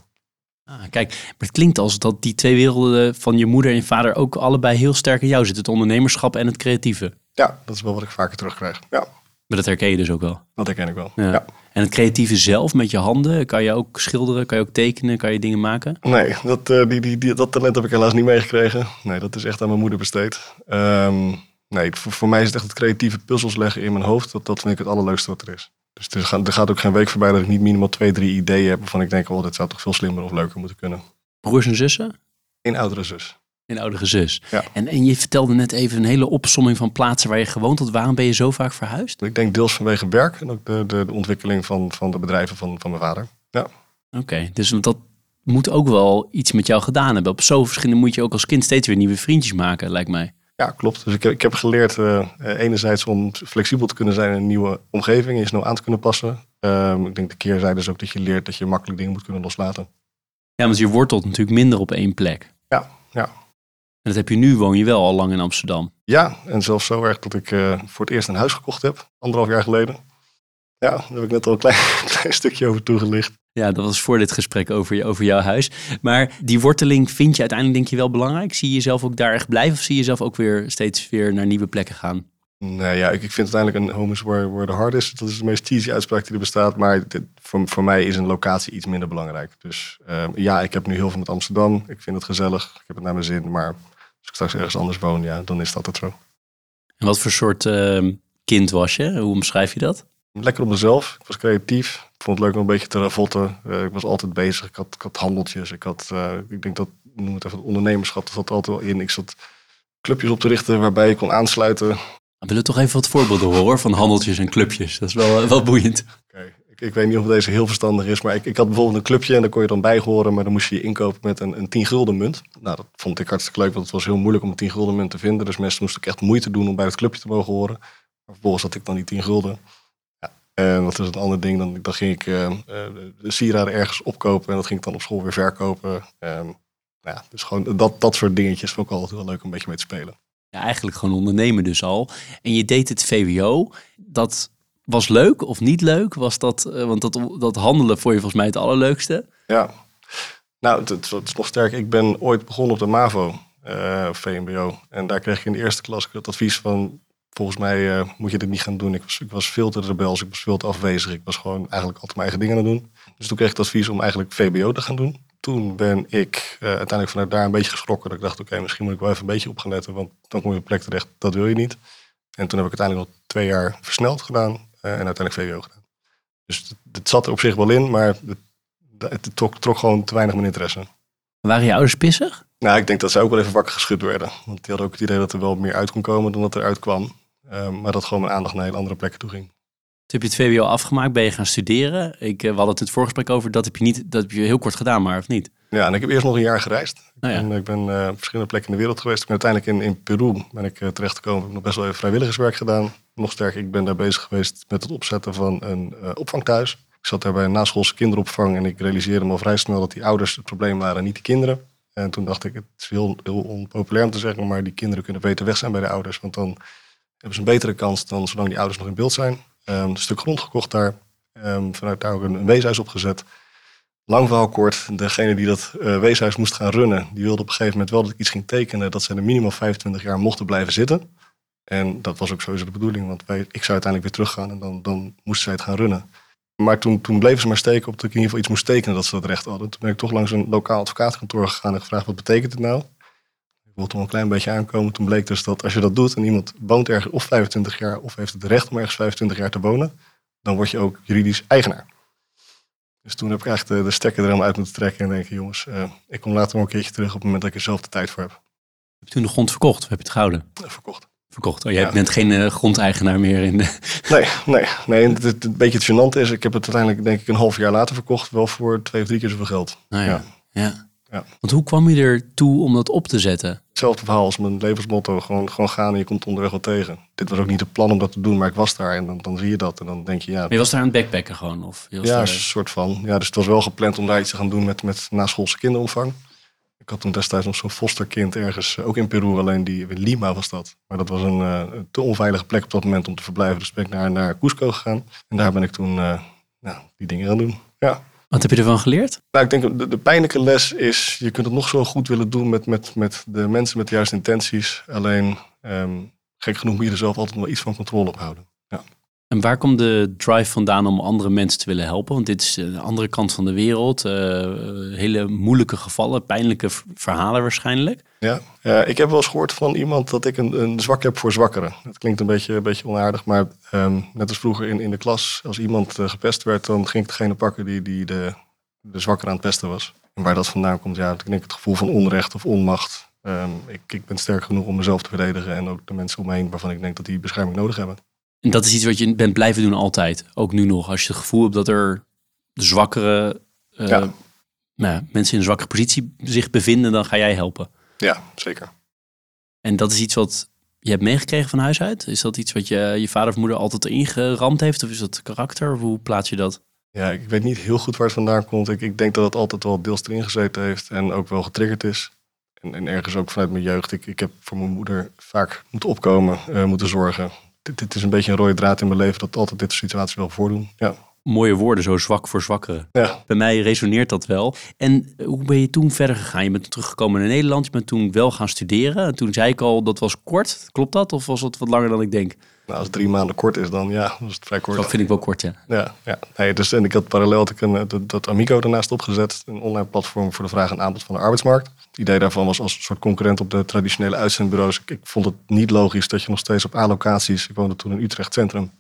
Ah, kijk, maar het klinkt als dat die twee werelden van je moeder en je vader ook allebei heel sterk in jou zitten. Het ondernemerschap en het creatieve. Ja, dat is wel wat ik vaker terugkrijg. Ja. Maar dat herken je dus ook wel? Dat herken ik wel, ja. En het creatieve zelf met je handen, kan je ook schilderen, kan je ook tekenen, kan je dingen maken? Nee, dat, uh, die, die, die, dat talent heb ik helaas niet meegekregen. Nee, dat is echt aan mijn moeder besteed. Um, nee, voor, voor, mij is het echt het creatieve puzzels leggen in mijn hoofd. Dat, dat vind ik het allerleukste wat er is. Dus er gaat, er gaat ook geen week voorbij dat ik niet minimaal twee, drie ideeën heb waarvan ik denk, oh, dit zou toch veel slimmer of leuker moeten kunnen. Broers en zussen? Een oudere zus. Een oudere zus. Ja. En, en je vertelde net even een hele opsomming van plaatsen waar je gewoond had. Waarom ben je zo vaak verhuisd? Ik denk deels vanwege werk en ook de, de, de ontwikkeling van, van de bedrijven van, van mijn vader. Ja. Oké, dus dat moet ook wel iets met jou gedaan hebben. Op zo verschillende moet je ook als kind steeds weer nieuwe vriendjes maken, lijkt mij. Ja, klopt. Dus ik heb, ik heb geleerd uh, enerzijds om flexibel te kunnen zijn in een nieuwe omgeving. Je snel aan te kunnen passen. Um, ik denk de keerzijde is ook dat je leert dat je makkelijk dingen moet kunnen loslaten. Ja, want je wortelt natuurlijk minder op één plek. Ja, ja. En dat heb je nu, woon je wel al lang in Amsterdam. Ja, en zelfs zo erg dat ik uh, voor het eerst een huis gekocht heb, anderhalf jaar geleden. Ja, daar heb ik net al een klein, klein stukje over toegelicht. Ja, dat was voor dit gesprek over, over jouw huis. Maar die worteling vind je uiteindelijk denk je wel belangrijk? Zie je jezelf ook daar echt blijven of zie je jezelf ook weer steeds weer naar nieuwe plekken gaan? Nee, ja, ik, ik vind uiteindelijk een home is where, where the heart is. Dat is de meest cheesy uitspraak die er bestaat. Maar dit, voor, voor mij is een locatie iets minder belangrijk. Dus uh, ja, ik heb nu heel veel met Amsterdam. Ik vind het gezellig. Ik heb het naar mijn zin. Maar als ik straks ergens anders woon, ja, dan is dat het zo. En wat voor soort uh, kind was je? Hoe omschrijf je dat? Lekker op mezelf. Ik was creatief. Ik vond het leuk om een beetje te ravotten. Uh, ik was altijd bezig. Ik had, ik had handeltjes. Ik had, uh, ik denk dat, noem het even, het ondernemerschap. Dat zat altijd wel in. Ik zat clubjes op te richten waarbij ik kon aansluiten. We willen toch even wat voorbeelden horen van handeltjes en clubjes. Dat is wel, eh, wel boeiend. Okay. Ik, weet niet of deze heel verstandig is, maar ik, ik had bijvoorbeeld een clubje en daar kon je dan bij horen, maar dan moest je je inkopen met een, een 10 gulden munt. Nou, dat vond ik hartstikke leuk, want het was heel moeilijk om een 10 gulden munt te vinden. Dus mensen moesten echt moeite doen om bij het clubje te mogen horen. Maar vervolgens had ik dan die 10 gulden. Ja. En dat is een ander ding, dan, dan ging ik uh, de sieraden ergens opkopen en dat ging ik dan op school weer verkopen. Um, ja, dus gewoon dat, dat soort dingetjes vond ik altijd heel leuk om een beetje mee te spelen ja, eigenlijk gewoon ondernemen dus al. En je deed het VWO. Dat was leuk of niet leuk? Was dat, uh, want dat, dat handelen voor je volgens mij het allerleukste? Ja, nou, het, is nog sterk. Ik ben ooit begonnen op de MAVO, uh, VMBO. En daar kreeg ik in de eerste klas het advies van... Volgens mij uh, moet je dit niet gaan doen. Ik was, ik was veel te rebels, ik was veel te afwezig. Ik was gewoon eigenlijk altijd mijn eigen dingen aan het doen. Dus toen kreeg ik het advies om eigenlijk VBO te gaan doen toen ben ik uiteindelijk vanuit daar een beetje geschrokken. Dat ik dacht, oké, misschien moet ik wel even een beetje op gaan letten. Want dan kom je op plek terecht, dat wil je niet. En toen heb ik uiteindelijk nog twee jaar versneld gedaan. Uh, en uiteindelijk VWO gedaan. Dus het, zat er op zich wel in, maar het, het trok, trok, gewoon te weinig mijn interesse. Waren je ouders pissig? Nou, ik denk dat ze ook wel even wakker geschud werden. Want die hadden ook het idee dat er wel meer uit kon komen dan dat er uitkwam. Uh, maar dat gewoon mijn aandacht naar hele andere plekken toe ging. Toen heb je het VWO afgemaakt, ben je gaan studeren. Ik, uh, we hadden het in het voorgesprek over, dat heb je niet, dat heb je heel kort gedaan, maar of niet? Ja, en ik heb eerst nog een jaar gereisd. Oh, ja. en, ik ben uh, op verschillende plekken in de wereld geweest. Ik ben uiteindelijk in, in Peru ben ik uh, terechtgekomen. Ik heb nog best wel even vrijwilligerswerk gedaan. Nog sterker, ik ben daar bezig geweest met het opzetten van een opvangthuis. Ik zat daar bij een naschoolse kinderopvang en ik realiseerde me al vrij snel dat die ouders het probleem waren, niet de kinderen. En toen dacht ik, het is heel, heel onpopulair om te zeggen, maar die kinderen kunnen beter weg zijn bij de ouders. Want dan hebben ze een betere kans dan zolang die ouders nog in beeld zijn. Um, een stuk grond gekocht daar. Um, vanuit daar ook een, een, weeshuis opgezet. Lang verhaal kort, degene die dat uh, weeshuis moest gaan runnen, die wilde op een gegeven moment wel dat ik iets ging tekenen, dat ze er minimaal 25 jaar mochten blijven zitten. En dat was ook sowieso de bedoeling, want wij, ik zou uiteindelijk weer teruggaan en dan, dan moesten zij het gaan runnen. Maar toen, toen bleven ze maar steken op dat ik in ieder geval iets moest tekenen dat ze dat recht hadden. Toen ben ik toch langs een lokaal advocaatkantoor gegaan en gevraagd wat betekent het nou? Ik wilde toch een klein beetje aankomen. Toen bleek dus dat als je dat doet en iemand woont ergens of 25 jaar of heeft het recht om ergens 25 jaar te wonen, dan word je ook juridisch eigenaar. Dus toen heb ik eigenlijk de, de stekker er helemaal uit moeten trekken en denken, jongens, uh, ik kom later nog een keertje terug op het moment dat ik er zelf de tijd voor heb. Heb je toen de grond verkocht of heb je het gehouden? Uh, verkocht. Verkocht. Oh, jij ja. bent geen uh, grondeigenaar meer in de... Nee, nee, nee. Het, het, een beetje het gênant is, ik heb het uiteindelijk denk ik een half jaar later verkocht, wel voor twee of drie keer zoveel geld. Nou ja. ja. ja. Ja. Want hoe kwam je er toe om dat op te zetten? Hetzelfde verhaal als mijn levensmotto. Gewoon, gewoon gaan en je komt onderweg wel tegen. Dit was ook niet het plan om dat te doen, maar ik was daar. En dan, dan zie je dat. En dan denk je, ja... Maar je was daar aan het backpacken gewoon? Of je was Ja, daar- een soort van. Ja, dus het was wel gepland om daar iets te gaan doen met, met naschoolse kinderopvang. Ik had toen destijds nog zo'n fosterkind ergens, eh, ook in Peru, alleen die, in Lima was dat. Maar dat was een, eh, een te onveilige plek op dat moment om te verblijven. Dus ben ik naar, naar Cusco gegaan. En daar ben ik toen eh, nou, die dingen gaan doen. Ja. Wat heb je ervan geleerd? Nou, ik denk de, pijnlijke les is, je kunt het nog zo goed willen doen met, met, met de mensen met de juiste intenties. Alleen, ehm, gek genoeg moet je er zelf altijd wel iets van controle op houden. En waar komt de drive vandaan om andere mensen te willen helpen? Want dit is de andere kant van de wereld. eh, hele moeilijke gevallen, pijnlijke verhalen waarschijnlijk. Ja, eh, ik heb wel eens gehoord van iemand dat ik een, een zwak heb voor zwakkeren. Dat klinkt een beetje, een beetje onaardig, maar ehm, net als vroeger in, in de klas, als iemand eh, gepest werd, dan ging ik degene pakken die, die de, de zwakker aan het pesten was. En waar dat vandaan komt, ja, ik denk het gevoel van onrecht of onmacht. Ehm, ik, ik ben sterk genoeg om mezelf te verdedigen en ook de mensen om me heen waarvan ik denk dat die bescherming nodig hebben. En dat is iets wat je bent blijven doen altijd. Ook nu nog. Als je het gevoel hebt dat er zwakkere eh, Ja. nou ja, mensen in een zwakke positie zich bevinden, dan ga jij helpen. Ja, zeker. En dat is iets wat je hebt meegekregen van huis uit? Is dat iets wat je, je vader of moeder altijd erin geramd heeft? Of is dat karakter? Of hoe plaats je dat? Ja, ik weet niet heel goed waar het vandaan komt. Ik, ik denk dat het altijd wel deels erin gezeten heeft en ook wel getriggerd is. En, en ergens ook vanuit mijn jeugd. Ik, ik heb voor mijn moeder vaak moeten opkomen, eh, moeten zorgen. Dit, dit is een beetje een rode draad in mijn leven dat altijd dit soort situaties wel voordoen. Ja. Mooie woorden, zo zwak voor zwakkeren. ja. Bij mij resoneert dat wel. En hoe ben je toen verder gegaan? Je bent teruggekomen naar Nederland. Je bent toen wel gaan studeren. En toen zei ik al, dat was kort. Klopt dat? Of was het wat langer dan ik denk? Nou, als het drie maanden kort is, dan ja, dan is het vrij kort. Dat vind ik wel kort, ja. Ja, ja. Nee, dus, en ik had parallel had ik een, eh, dat, dat Amigo daarnaast opgezet. Een online platform voor de vraag en aanbod van de arbeidsmarkt. Het idee daarvan was als een soort concurrent op de traditionele uitzendbureaus. Ik, ik vond het niet logisch dat je nog steeds op A-locaties... Ik woonde toen in Utrecht Centrum. Dat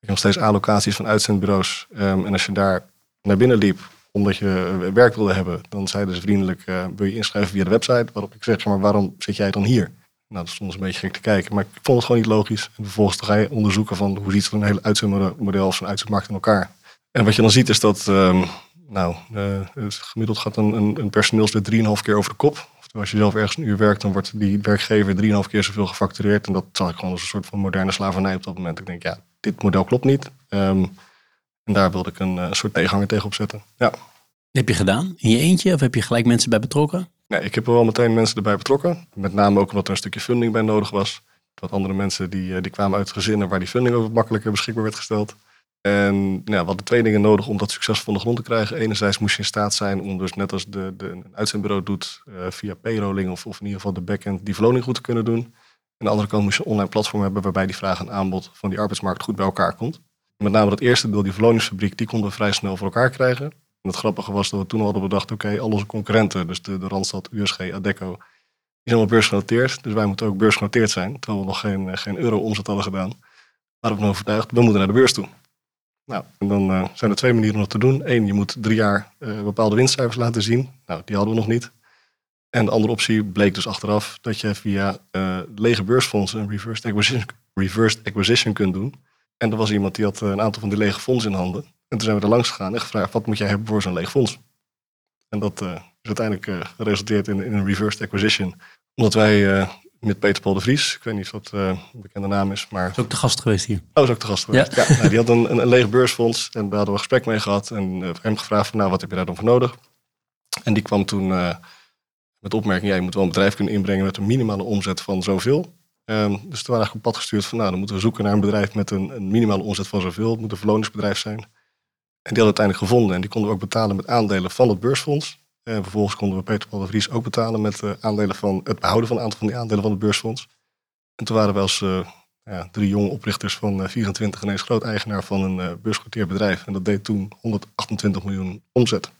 je nog steeds A-locaties van uitzendbureaus. ehm, en als je daar naar binnen liep omdat je eh, werk wilde hebben... dan zeiden ze vriendelijk, eh, wil je inschrijven via de website? Waarop ik zeg, maar waarom zit jij dan hier? Nou, dat stond een beetje gek te kijken. Maar ik vond het gewoon niet logisch. En vervolgens ga je onderzoeken van hoe ziet zo'n hele uitzendmodel of zo'n uitzendmarkt in elkaar. En wat je dan ziet is dat, ehm, nou, eh, gemiddeld gaat een, een, een personeelslid 3,5 keer over de kop. Oftewel, als je zelf ergens een uur werkt, dan wordt die werkgever 3,5 keer zoveel gefactureerd. En dat zag ik gewoon als een soort van moderne slavernij op dat moment. Ik denk, ja, dit model klopt niet. Ehm, en daar wilde ik een, eh, soort tegenhanger tegen opzetten. Ja. Heb je gedaan? In je eentje? Of heb je gelijk mensen bij betrokken? Nee, ik heb er wel meteen mensen erbij betrokken. Met name ook omdat er een stukje funding bij nodig was. Wat andere mensen die, eh, die kwamen uit gezinnen waar die funding wat makkelijker beschikbaar werd gesteld. En nou, we hadden twee dingen nodig om dat succes van de grond te krijgen. Enerzijds moest je in staat zijn om dus net als de, de, een uitzendbureau doet eh, via payrolling of, of in ieder geval de backend die verloning goed te kunnen doen. Aan de andere kant moest je een online platform hebben waarbij die vraag en aanbod van die arbeidsmarkt goed bij elkaar komt. Met name dat eerste deel, die verloningsfabriek, die konden we vrij snel voor elkaar krijgen. Het grappige was dat we toen hadden bedacht, oké, al onze concurrenten, dus de, de Randstad, USG, Adecco, die zijn allemaal beursgenoteerd. Dus wij moeten ook beursgenoteerd zijn, terwijl we nog geen, eh, geen euro omzet hadden gedaan. Maar ik ben overtuigd, we moeten naar de beurs toe. Nou, en dan eh, zijn er twee manieren om dat te doen. Eén, je moet drie jaar eh, bepaalde winstcijfers laten zien. Nou, die hadden we nog niet. En de andere optie bleek dus achteraf dat je via lege beursfondsen een reversed acquisition, reversed acquisition kunt doen. En er was iemand die had een aantal van die lege fondsen in handen. En toen zijn we er langs gegaan en gevraagd, wat moet jij hebben voor zo'n leeg fonds? En dat eh, is uiteindelijk eh, geresulteerd in, in een reversed acquisition. Omdat wij eh, met Peter Paul de Vries, ik weet niet of dat een bekende naam is, maar Is ook de gast geweest hier. Oh, is ook de gast geweest. Ja. nou, die had een, een, een leeg beursfonds en daar hadden we een gesprek mee gehad. En hem gevraagd van, nou, wat heb je daar dan voor nodig? En die kwam toen met de opmerking, ja, je moet wel een bedrijf kunnen inbrengen met een minimale omzet van zoveel. Ehm, dus toen waren we eigenlijk op pad gestuurd van, nou, dan moeten we zoeken naar een bedrijf met een, een minimale omzet van zoveel. Het moet een verloningsbedrijf zijn. En die hadden uiteindelijk gevonden. En die konden we ook betalen met aandelen van het beursfonds. En vervolgens konden we Peter Paul de Vries ook betalen met eh, aandelen van het behouden van een aantal van die aandelen van het beursfonds. En toen waren we als eh, ja, drie jonge oprichters van eh, 24 ineens groot eigenaar van een uh. En dat deed toen 128 miljoen omzet.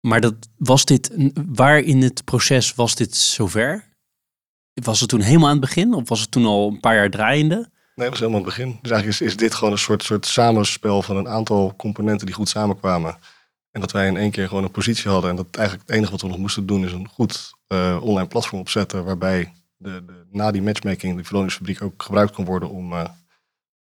Maar dat, was dit, waar in het proces was dit zover? Was het toen helemaal aan het begin? Of was het toen al een paar jaar draaiende? Nee, dat was helemaal het begin. Dus eigenlijk is, is dit gewoon een soort, soort samenspel van een aantal componenten die goed samenkwamen. En dat wij in één keer gewoon een positie hadden. En dat eigenlijk het enige wat we nog moesten doen is een goed uh, online platform opzetten. Waarbij de, de, na die matchmaking de verloningsfabriek ook gebruikt kon worden om uh,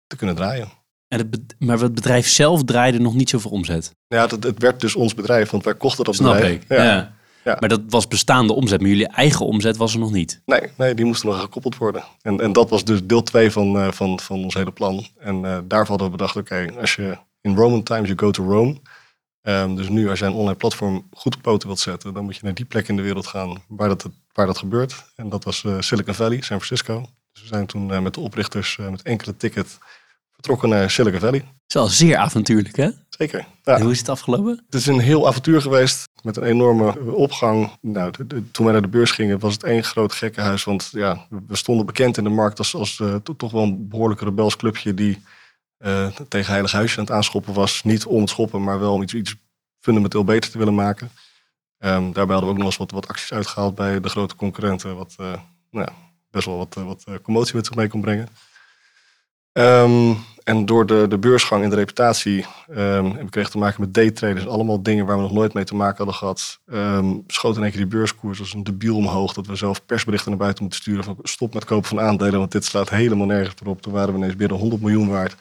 te kunnen draaien. En het, maar het bedrijf zelf draaide nog niet zoveel omzet. Ja, het, het werd dus ons bedrijf, want wij kochten dat Snap bedrijf. ik, ja. ja. Ja. Maar dat was bestaande omzet, maar jullie eigen omzet was er nog niet. Nee, nee, die moesten nog gekoppeld worden. En, en dat was dus deel 2 van, eh, van, van ons hele plan. En eh daarvoor hadden we bedacht, oké, als je in Roman times you go to Rome. Ehm, dus nu als jij een online platform goed op poten wilt zetten, dan moet je naar die plek in de wereld gaan waar dat, waar dat gebeurt. En dat was eh, Silicon Valley, San Francisco. Dus we zijn toen eh, met de oprichters met enkele ticket vertrokken naar Silicon Valley. Het is wel zeer avontuurlijk, hè? Zeker. Ja. En hoe is het afgelopen? Het is een heel avontuur geweest met een enorme opgang. Nou, toen wij naar de beurs gingen was het één groot gekkenhuis. Want ja, we stonden bekend in de markt als, als eh, to- toch wel een behoorlijk rebels clubje die eh, tegen Heilig Huisje aan het aanschoppen was. Niet om het schoppen, maar wel om iets, iets fundamenteel beter te willen maken. Ehm, daarbij hadden we ook nog eens wat, wat acties uitgehaald bij de grote concurrenten. Wat eh, nou best wel wat, wat commotie met zich mee kon brengen. Ehm, en door de, de beursgang en de reputatie ehm, en we kregen te maken met daytraders. Allemaal dingen waar we nog nooit mee te maken hadden gehad. Ehm schoot in één keer die beurskoers als een debiel omhoog. Dat we zelf persberichten naar buiten moeten sturen van stop met kopen van aandelen. Want dit slaat helemaal nergens op. Toen waren we ineens binnen 100 miljoen waard.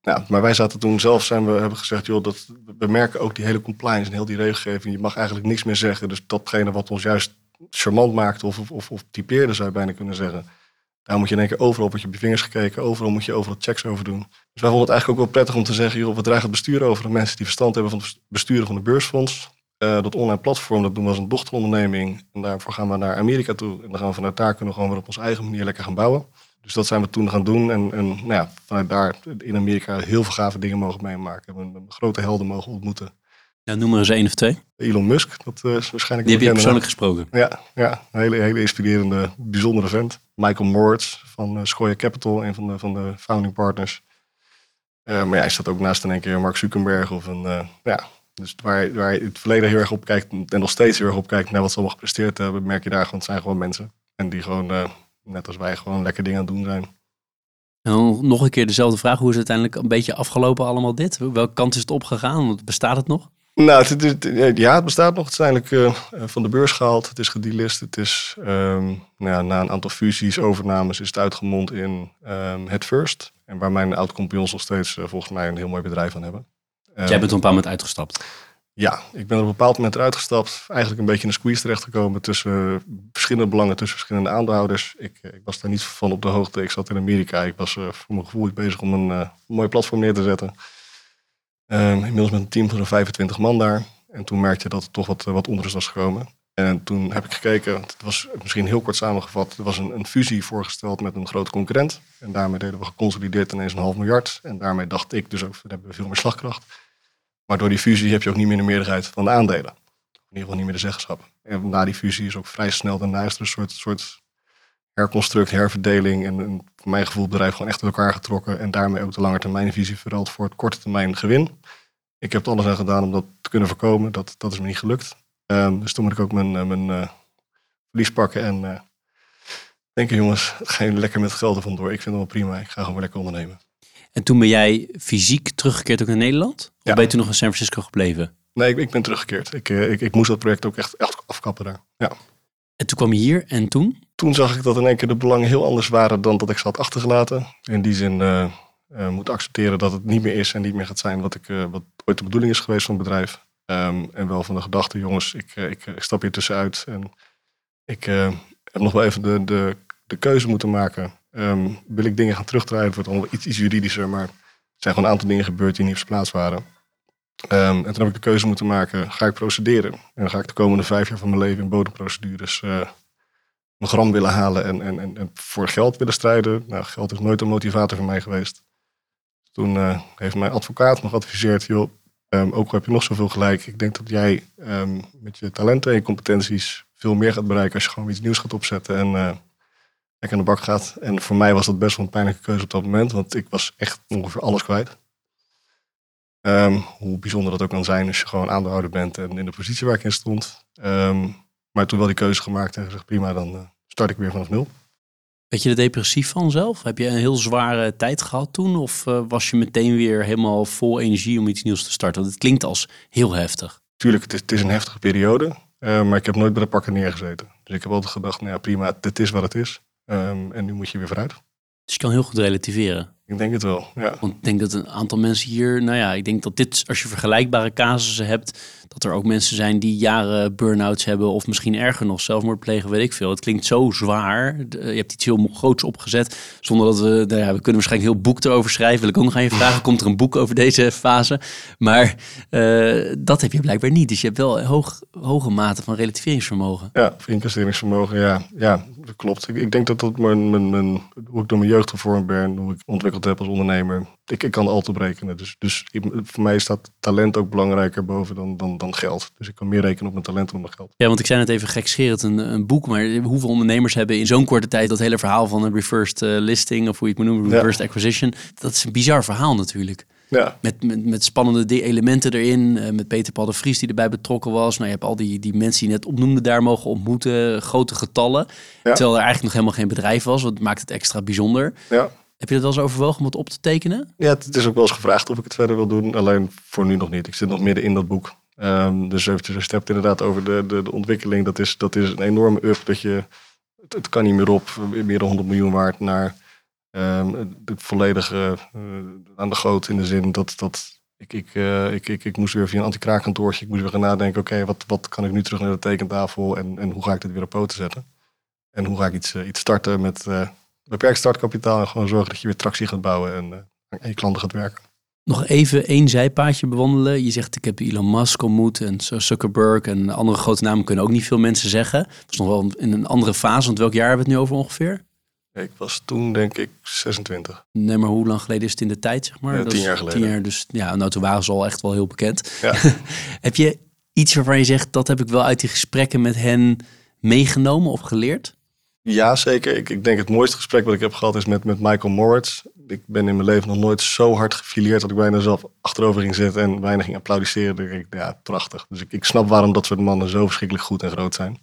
Ja, maar wij zaten toen zelf, zijn we, hebben gezegd, joh, dat, we merken ook die hele compliance en heel die regelgeving. Je mag eigenlijk niks meer zeggen. Dus datgene wat ons juist charmant maakte of, of, of typeerde, zou je bijna kunnen zeggen. Daar moet je keer overal op je op je vingers gekeken. Overal moet je overal checks over doen. Dus wij vonden het eigenlijk ook wel prettig om te zeggen, joh, we dragen het bestuur over aan mensen die verstand hebben van het besturen van de beursfonds. Eh, dat online platform, dat doen we als een dochteronderneming. En daarvoor gaan we naar Amerika toe. En dan gaan we vanuit daar kunnen we gewoon weer op onze eigen manier lekker gaan bouwen. Dus dat zijn we toen gaan doen. En, en nou ja, vanuit daar in Amerika heel veel gave dingen mogen meemaken. We hebben grote helden mogen ontmoeten. Ja, noem maar eens één of twee. Elon Musk, dat eh, is waarschijnlijk... Die heb je persoonlijk gesproken. ja, ja, een hele, hele inspirerende, bijzondere vent. Michael Moritz van uh, Sequoia Capital, een van de, van de founding partners. Uh, maar ja, hij staat ook naast in één keer Mark Zuckerberg. Of een, uh, ja, dus waar, waar je het verleden heel erg op kijkt en nog steeds heel erg op kijkt naar wat ze allemaal gepresteerd hebben, merk je daar gewoon, het zijn gewoon mensen. En die gewoon, uh, net als wij, gewoon lekker dingen aan het doen zijn. En dan nog een keer dezelfde vraag. Hoe is het uiteindelijk een beetje afgelopen allemaal dit? Welke kant is het opgegaan? Bestaat het nog? Nou, het, het, ja, het bestaat nog. Het is eigenlijk uh, van de beurs gehaald. Het is gedelist. Het is um, nou ja, na een aantal fusies, overnames, is het uitgemond in um, het First. En waar mijn oud-compagnons nog steeds uh, volgens mij een heel mooi bedrijf aan hebben. Um, Jij bent op een bepaald moment uitgestapt. Ja, ik ben op een bepaald moment eruit gestapt. Eigenlijk een beetje in een squeeze terechtgekomen tussen verschillende belangen, tussen verschillende aandeelhouders. Ik, ik, was daar niet van op de hoogte. Ik zat in Amerika. Ik was voor mijn gevoel bezig om een mooi platform neer te zetten. Um, inmiddels met een team van 25 man daar. En toen merkte je dat er toch wat, wat onrust was gekomen. En toen heb ik gekeken, het was misschien heel kort samengevat, er was een, een, fusie voorgesteld met een grote concurrent. En daarmee deden we geconsolideerd ineens een half miljard. En daarmee dacht ik dus ook, we hebben veel meer slagkracht. Maar door die fusie heb je ook niet meer de meerderheid van de aandelen. In ieder geval niet meer de zeggenschap. En na die fusie is ook vrij snel daarna is een soort, soort herconstruct, herverdeling. En een, voor mijn gevoel bedrijf gewoon echt uit elkaar getrokken. En daarmee ook de lange termijn visie verruild voor het korte termijn gewin. Ik heb er alles aan gedaan om dat te kunnen voorkomen. Dat, dat is me niet gelukt. Um, dus toen moet ik ook mijn, uh, mijn uh, verlies pakken en uh, denken jongens, ga je lekker met geld ervan door. Ik vind het wel prima, ik ga gewoon lekker ondernemen. En toen ben jij fysiek teruggekeerd ook naar Nederland? Of Ja. ben je toen nog in San Francisco gebleven? Nee, ik, ik ben teruggekeerd. Ik, eh, ik, ik moest dat project ook echt, echt afkappen daar. Ja. En toen kwam je hier en toen? Toen zag ik dat in één keer de belangen heel anders waren dan dat ik ze had achtergelaten. In die zin uh, moet accepteren dat het niet meer is en niet meer gaat zijn wat, ik, uh, wat ooit de bedoeling is geweest van het bedrijf. Um, en wel van de gedachte, jongens, ik, ik, stap hier tussenuit. En ik heb nog wel even de, de, de keuze moeten maken. Um, wil ik dingen gaan terugdraaien? Het wordt allemaal iets, iets juridischer, maar er zijn gewoon een aantal dingen gebeurd die niet op zijn plaats waren. Um, en toen heb ik de keuze moeten maken, ga ik procederen? En ga ik de komende vijf jaar van mijn leven in bodemprocedures uh, mijn gram willen halen en, en, en, voor geld willen strijden. Nou, geld is nooit een motivator voor mij geweest. Toen uh, heeft mijn advocaat nog geadviseerd, joh, Um, ook al heb je nog zoveel gelijk. Ik denk dat jij um, met je talenten en je competenties veel meer gaat bereiken als je gewoon iets nieuws gaat opzetten en uh, lekker aan de bak gaat. En voor mij was dat best wel een pijnlijke keuze op dat moment, want ik was echt ongeveer alles kwijt. Um, hoe bijzonder dat ook kan zijn als je gewoon aandeelhouder bent en in de positie waar ik in stond. maar toen wel die keuze gemaakt en gezegd prima, dan uh, start ik weer vanaf nul. Weet je er depressief van zelf? Heb je een heel zware tijd gehad toen? Of uh, was je meteen weer helemaal vol energie om iets nieuws te starten? Want het klinkt als heel heftig. Tuurlijk, het is, het is een heftige periode. Uh, maar ik heb nooit bij de pakken neergezeten. Dus ik heb altijd gedacht, nou ja, prima, dit is wat het is. Um, en nu moet je weer vooruit. Dus je kan heel goed relativeren. Ik denk het wel, ja. Want ik denk dat een aantal mensen hier, nou ja, ik denk dat dit, als je vergelijkbare casussen hebt, dat er ook mensen zijn die jaren burn-outs hebben of misschien erger nog zelfmoord plegen, weet ik veel. Het klinkt zo zwaar. Je hebt iets heel groots opgezet, zonder dat we, nou ja, we kunnen waarschijnlijk een heel boek erover schrijven. Wil ik ook nog aan je vragen, komt er een boek over deze fase? Maar uh, dat heb je blijkbaar niet. Dus je hebt wel hoog, hoge mate van relativeringsvermogen. Ja, investeringsvermogen, ja. Ja, dat klopt. Ik, denk dat dat mijn, mijn, mijn, hoe ik door mijn jeugd gevormd ben, hoe ik ontwikkeld heb als ondernemer. Ik, ik kan altijd berekenen. Dus, dus voor mij staat talent ook belangrijker boven dan, dan, dan geld. Dus ik kan meer rekenen op mijn talent dan mijn geld. Ja, want ik zei net even gekscherend een, een boek. Maar hoeveel ondernemers hebben in zo'n korte tijd dat hele verhaal van een reversed uh, listing, of hoe je het moet noemen, reversed acquisition. Dat is een bizar verhaal natuurlijk. Ja. Met, met, met spannende elementen erin. Uh, met Peter Paul de Vries die erbij betrokken was. Nou, je hebt al die, die mensen die net opnoemde daar mogen ontmoeten. Grote getallen. Ja. Terwijl er eigenlijk nog helemaal geen bedrijf was. Wat maakt het extra bijzonder. Ja. Heb je dat wel eens overwogen om het op te tekenen? Ja, het is ook wel eens gevraagd of ik het verder wil doen. Alleen voor nu nog niet. Ik zit nog midden in dat boek. Um, dus je hebt inderdaad over de, de, de ontwikkeling. Dat is, dat is een enorme up. Dat je, het, kan niet meer op. Meer dan 100 miljoen waard naar um, de volledige uh, aan de goot. In de zin dat, dat ik, ik, uh, ik, ik, ik moest weer via een anti-kraakkantoortje. Ik moest weer gaan nadenken. Oké, wat, wat kan ik nu terug naar de tekentafel? En, en hoe ga ik dit weer op poten zetten? En hoe ga ik iets, uh, iets starten met beperkt startkapitaal. En gewoon zorgen dat je weer tractie gaat bouwen en aan je klanten gaat werken. Nog even één zijpaadje bewandelen. Je zegt ik heb Elon Musk ontmoet en Zuckerberg en andere grote namen kunnen ook niet veel mensen zeggen. Dat is nog wel in een andere fase. Want welk jaar hebben we het nu over ongeveer? Ik was toen denk ik 26. Nee, maar hoe lang geleden is het in de tijd, zeg maar? Ja, tien jaar geleden. Tien jaar, dus ja, nou toen waren ze al echt wel heel bekend. Ja. heb je iets waarvan je zegt, dat heb ik wel uit die gesprekken met hen meegenomen of geleerd? Ja, zeker. Ik, ik denk het mooiste gesprek wat ik heb gehad is met, met Michael Moritz. Ik ben in mijn leven nog nooit zo hard gefileerd dat ik bijna zelf achterover ging zitten en bijna ging applaudisseren. Ik, ja, prachtig. Dus ik, ik snap waarom dat soort mannen zo verschrikkelijk goed en groot zijn.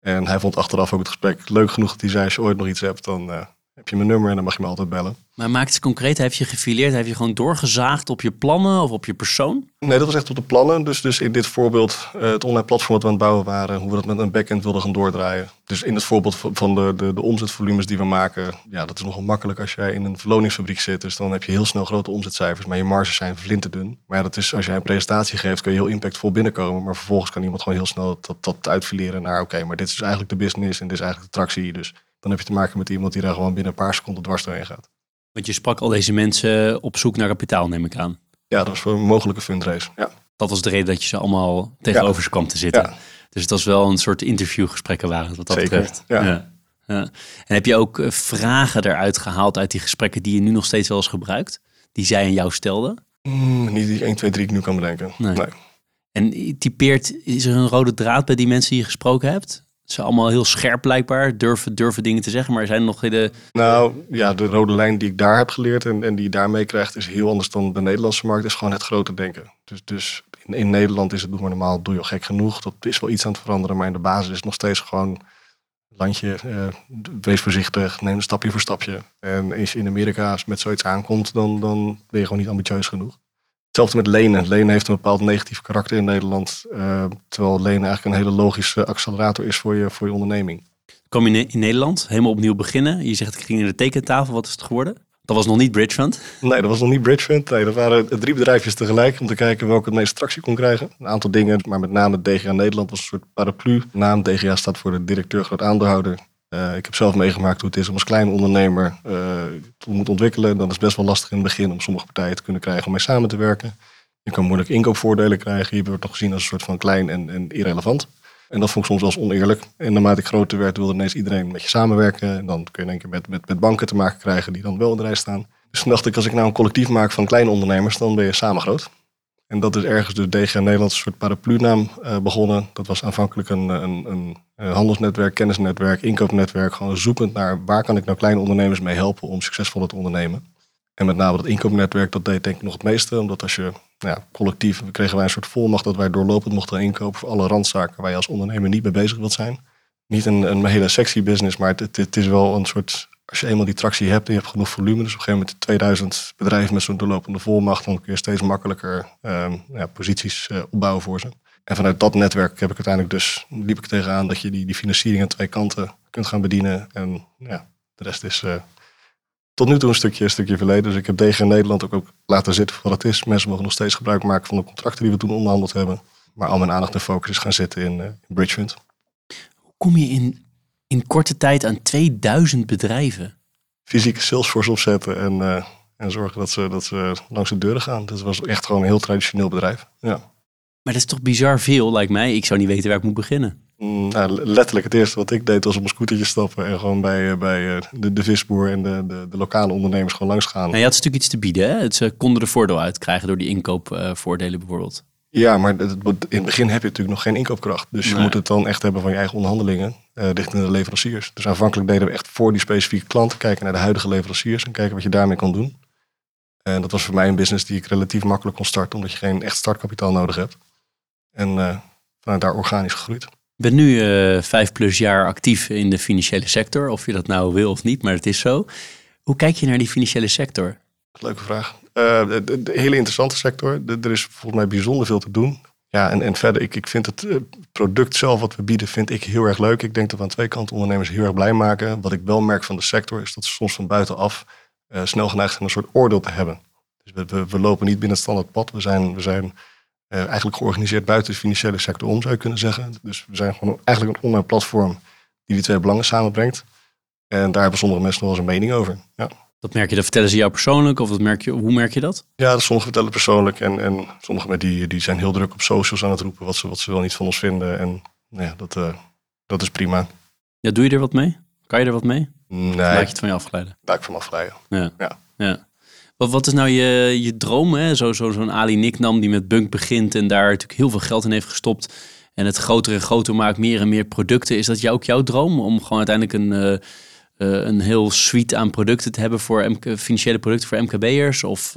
En hij vond achteraf ook het gesprek leuk genoeg dat hij zei, als je ooit nog iets hebt, dan uh, heb je mijn nummer en dan mag je me altijd bellen. Maar maakt het concreet, heeft je gefileerd, heeft je gewoon doorgezaagd op je plannen of op je persoon? Nee, dat was echt op de plannen. Dus, dus in dit voorbeeld, uh, het online platform wat we aan het bouwen waren, hoe we dat met een backend wilden gaan doordraaien. Dus in het voorbeeld van de, de, de omzetvolumes die we maken, ja, dat is nogal makkelijk als jij in een verloningsfabriek zit. Dus dan heb je heel snel grote omzetcijfers, maar je marges zijn flinterdun. Maar ja, dat is, als jij een presentatie geeft, kun je heel impactvol binnenkomen. Maar vervolgens kan iemand gewoon heel snel dat, dat uitfileren naar, oké, maar dit is eigenlijk de business en dit is eigenlijk de tractie. Dus dan heb je te maken met iemand die daar gewoon binnen een paar seconden dwars doorheen gaat. Want je sprak al deze mensen op zoek naar kapitaal, neem ik aan. Ja, dat was voor een mogelijke fundraise. Ja. Dat was de reden dat je ze allemaal tegenover ja. ze kwam te zitten. Ja. Dus het was wel een soort interviewgesprekken waren wat dat Zeker, betreft. ja. Ja. En heb je ook vragen eruit gehaald uit die gesprekken die je nu nog steeds wel eens gebruikt? Die zij aan jou stelden? Mm, niet die 1, 2, 3 ik nu kan bedenken. Nee. nee. En typeert, is er een rode draad bij die mensen die je gesproken hebt? Ze allemaal heel scherp blijkbaar, durven, durven dingen te zeggen, maar er zijn nog de... Nou ja, de rode lijn die ik daar heb geleerd en, en die je daar mee krijgt is heel anders dan de Nederlandse markt, is gewoon het grote denken. Dus, dus in, Nederland is het doe maar normaal, doe je al gek genoeg. Dat is wel iets aan het veranderen, maar in de basis is nog steeds gewoon landje, uh, wees voorzichtig, neem een stapje voor stapje. En als je in Amerika met zoiets aankomt, dan, dan ben je gewoon niet ambitieus genoeg. Hetzelfde met lenen. Lenen heeft een bepaald negatief karakter in Nederland. Uh, terwijl lenen eigenlijk een hele logische accelerator is voor je, voor je onderneming. Kom je in Nederland, helemaal opnieuw beginnen. Je zegt ik ging naar de tekentafel. Wat is het geworden? Dat was nog niet Bridgefund? Nee, dat was nog niet Bridgefund. Nee, dat waren drie bedrijfjes tegelijk om te kijken welke het meeste tractie kon krijgen. Een aantal dingen, maar met name DGA Nederland was een soort paraplu. Naam DGA staat voor de directeur groot aandeelhouder. Uh, ik heb zelf meegemaakt hoe het is om als kleine ondernemer uh, te moeten ontwikkelen. Dan is het best wel lastig in het begin om sommige partijen te kunnen krijgen om mee samen te werken. Je kan moeilijk inkoopvoordelen krijgen. Je wordt nog gezien als een soort van klein en, en irrelevant. En dat vond ik soms wel oneerlijk. En naarmate ik groter werd, wilde ineens iedereen met je samenwerken. En dan kun je in één met, met, met banken te maken krijgen die dan wel in de rij staan. Dus toen dacht ik, als ik nou een collectief maak van kleine ondernemers, dan ben je samen groot. En dat is ergens de DGA Nederland een soort paraplu-naam uh, begonnen. Dat was aanvankelijk een, een, een, een, handelsnetwerk, kennisnetwerk, inkoopnetwerk. Gewoon zoekend naar waar kan ik nou kleine ondernemers mee helpen om succesvoller te ondernemen. En met name dat inkoopnetwerk, dat deed denk ik nog het meeste. Omdat als je nou ja, collectief, kregen wij een soort volmacht dat wij doorlopend mochten inkopen voor alle randzaken waar je als ondernemer niet mee bezig wilt zijn. Niet een, een hele sexy business, maar het, het, is wel een soort, als je eenmaal die tractie hebt en je hebt genoeg volume, dus op een gegeven moment 2000 bedrijven met zo'n doorlopende volmacht, dan kun je steeds makkelijker um, ja, posities uh, opbouwen voor ze. En vanuit dat netwerk heb ik uiteindelijk dus, liep ik tegenaan dat je die, die financiering aan twee kanten kunt gaan bedienen. En ja, de rest is uh, tot nu toe een stukje, stukje verleden. Dus ik heb DG Nederland ook, ook laten zitten voor wat het is. Mensen mogen nog steeds gebruik maken van de contracten die we toen onderhandeld hebben. Maar al mijn aandacht en focus is gaan zitten in, uh. Hoe kom je in, in korte tijd aan 2000 bedrijven? Fysieke Salesforce opzetten en, uh, en zorgen dat ze, dat ze langs de deuren gaan. Dat was echt gewoon een heel traditioneel bedrijf. Ja. Maar dat is toch bizar veel, lijkt mij. Ik zou niet weten waar ik moet beginnen. Mm, nou, letterlijk het eerste wat ik deed was op een scootertje stappen en gewoon bij, eh, bij de, de visboer en de, de, de, lokale ondernemers gewoon langs gaan. Nou, je had stuk iets te bieden. Hè? Het, ze konden er voordeel uit krijgen door die inkoopvoordelen bijvoorbeeld. Ja, maar in het begin heb je natuurlijk nog geen inkoopkracht. Dus je moet het dan echt hebben van je eigen onderhandelingen uh, richting de leveranciers. Dus aanvankelijk deden we echt voor die specifieke klanten kijken naar de huidige leveranciers en kijken wat je daarmee kan doen. En dat was voor mij een business die ik relatief makkelijk kon starten, omdat je geen echt startkapitaal nodig hebt. En uh, vanuit daar organisch gegroeid. Je bent nu uh, vijf plus jaar actief in de financiële sector, of je dat nou wil of niet, maar het is zo. Hoe kijk je naar die financiële sector? Leuke vraag. Uh, de, de, hele interessante sector. er is volgens mij bijzonder veel te doen. Ja, en, en verder, ik, ik vind het uh, product zelf wat we bieden, vind ik heel erg leuk. Ik denk dat we aan twee kanten ondernemers heel erg blij maken. Wat ik wel merk van de sector, is dat ze soms van buitenaf uh, snel geneigd zijn een soort oordeel te hebben. Dus we, we, lopen niet binnen het standaard pad. We zijn, we zijn eigenlijk georganiseerd buiten de financiële sector om, zou je kunnen zeggen. Dus we zijn gewoon eigenlijk een online platform die die twee belangen samenbrengt. En daar hebben sommige mensen nog wel eens een mening over. Ja. Dat merk je, dat vertellen ze jou persoonlijk of dat merk je, hoe merk je dat? Ja, sommigen vertellen persoonlijk en, en sommigen die, die zijn heel druk op socials aan het roepen wat ze, wat ze wel niet van ons vinden. En nou ja, dat, uh, dat is prima. Ja, doe je er wat mee? Kan je er wat mee? Nee. Laat je het van je afgeleiden? Laat ik van me afgeleiden. Ja. ja. ja. Wat, wat is nou je, je droom? Hè? Zo, zo, zo'n Ali Niknam die met Bunk begint en daar natuurlijk heel veel geld in heeft gestopt. En het groter en groter maakt, meer en meer producten. Is dat jou, ook jouw droom? Om gewoon uiteindelijk een... Uh, een heel suite aan producten te hebben voor financiële producten voor MKB'ers? Of